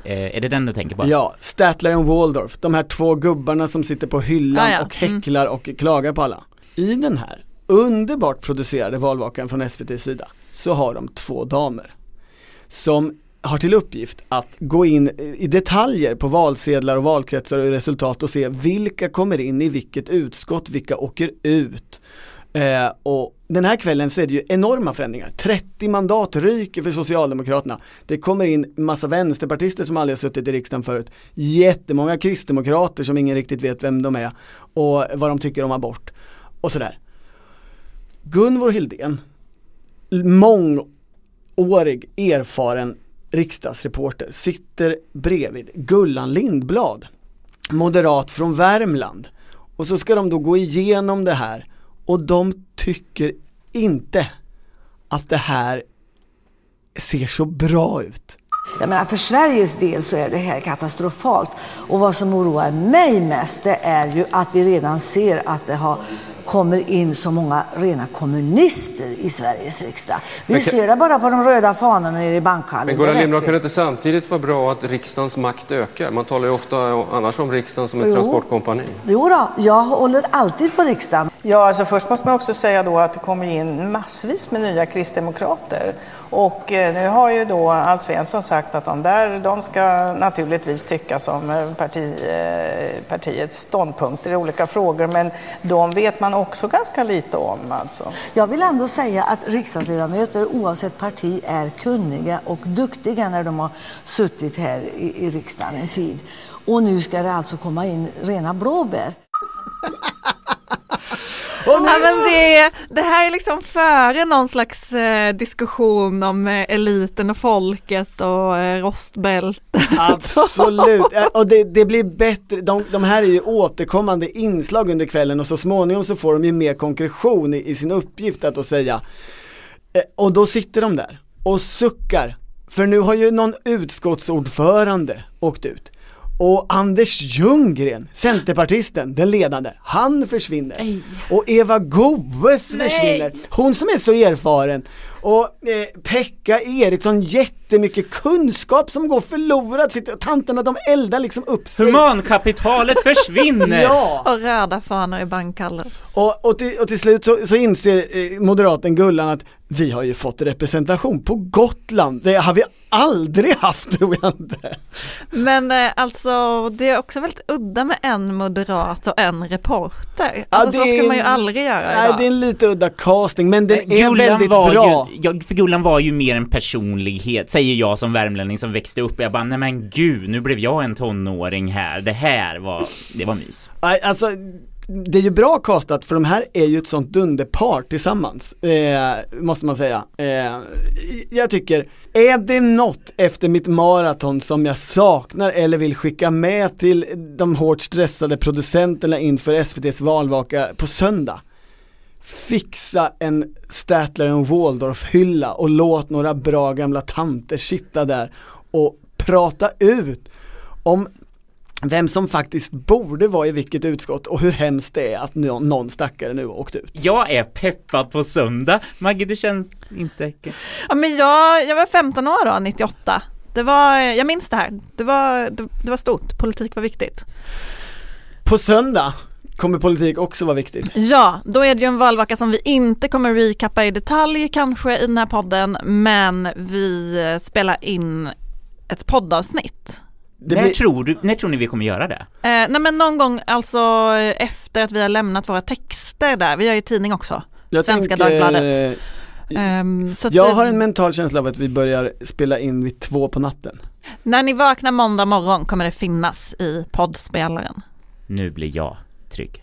eh, är det den du tänker på? Ja, Statler och Waldorf, de här två gubbarna som sitter på hyllan Ah, ja. och häcklar och klagar på alla. I den här underbart producerade valvakan från SVTs sida så har de två damer som har till uppgift att gå in i detaljer på valsedlar och valkretsar och resultat och se vilka kommer in i vilket utskott, vilka åker ut. Eh, och den här kvällen så är det ju enorma förändringar. 30 mandat ryker för Socialdemokraterna. Det kommer in massa vänsterpartister som aldrig har suttit i riksdagen förut. Jättemånga kristdemokrater som ingen riktigt vet vem de är och vad de tycker om abort. Och sådär. Gunvor Hildén, mångårig erfaren riksdagsreporter, sitter bredvid Gullan Lindblad, moderat från Värmland. Och så ska de då gå igenom det här och de tycker inte att det här ser så bra ut. Jag menar, för Sveriges del så är det här katastrofalt. Och vad som oroar mig mest det är ju att vi redan ser att det har kommer in så många rena kommunister i Sveriges riksdag. Vi kan- ser det bara på de röda fanorna nere i bankhallen. Men Gullan Det Lindblad, kan det inte samtidigt vara bra att riksdagens makt ökar? Man talar ju ofta annars om riksdagen som ett Jo. transportkompani. Jo då, jag håller alltid på riksdagen. Ja, alltså först måste man också säga då att det kommer in massvis med nya kristdemokrater. Och eh, nu har ju då Alf Svensson sagt att de där, de ska naturligtvis tycka som eh, parti, eh, partiets ståndpunkter i olika frågor, men de vet man också ganska lite om alltså. Jag vill ändå säga att riksdagsledamöter oavsett parti är kunniga och duktiga när de har suttit här i, i riksdagen en tid. Och nu ska det alltså komma in rena blåbär. Ja, men det, det här är liksom före någon slags eh, diskussion om eh, eliten och folket och eh, rostbälte. Absolut, och det, det blir bättre, de, de här är ju återkommande inslag under kvällen och så småningom så får de ju mer konkretion i, i sin uppgift att då säga. Eh, Och då sitter de där och suckar, för nu har ju någon utskottsordförande åkt ut och Anders Ljunggren, Centerpartisten, den ledande, han försvinner. Och Eva Goes försvinner, hon som är så erfaren. Och eh, Pekka Eriksson, jättemycket kunskap som går förlorad. Tanterna de eldar liksom upp sig. Humankapitalet försvinner! Ja. Och röda fanor i bankhallen. Och, och, till, och till slut så, så inser eh, moderaten Gullan att vi har ju fått representation på Gotland. Det har vi aldrig haft tror jag inte. Men eh, alltså det är också väldigt udda med en moderat och en reporter. Alltså det så ska man ju en- aldrig göra Nej idag. det är en lite udda casting men den är Gullan väldigt var bra. Ju, ja, för Gullan var ju mer en personlighet, säger jag som värmlänning som växte upp. Jag bara, nej men gud, nu blev jag en tonåring här. Det här var, det var mys. Nej, Alltså, det är ju bra castat för de här är ju ett sånt dunderpar tillsammans, eh, måste man säga. Eh, jag tycker, är det något efter mitt maraton som jag saknar eller vill skicka med till de hårt stressade producenterna inför SVTs valvaka på söndag? Fixa en Statler och Waldorf-hylla och låt några bra gamla tanter sitta där och prata ut om vem som faktiskt borde vara i vilket utskott och hur hemskt det är att nå- någon stackare nu har åkt ut. Jag är peppad på söndag. Maggie, du känns inte... Ja, men jag, jag var 15 år då, 98. Det var, jag minns det här. Det var, det, det var stort, politik var viktigt. På söndag kommer politik också vara viktigt. Ja, då är det ju en valvaka som vi inte kommer recappa i detalj kanske i den här podden, men vi spelar in ett poddavsnitt. När, tror du, när tror ni vi kommer göra det? Eh, nej men någon gång alltså efter att vi har lämnat våra texter där, vi har ju tidning också, Jag Svenska tänker, Dagbladet. Så att Jag det- har en mental känsla av att vi börjar spela in vid två på natten. När ni vaknar måndag morgon kommer det finnas i poddspelaren. Nu blir jag trygg.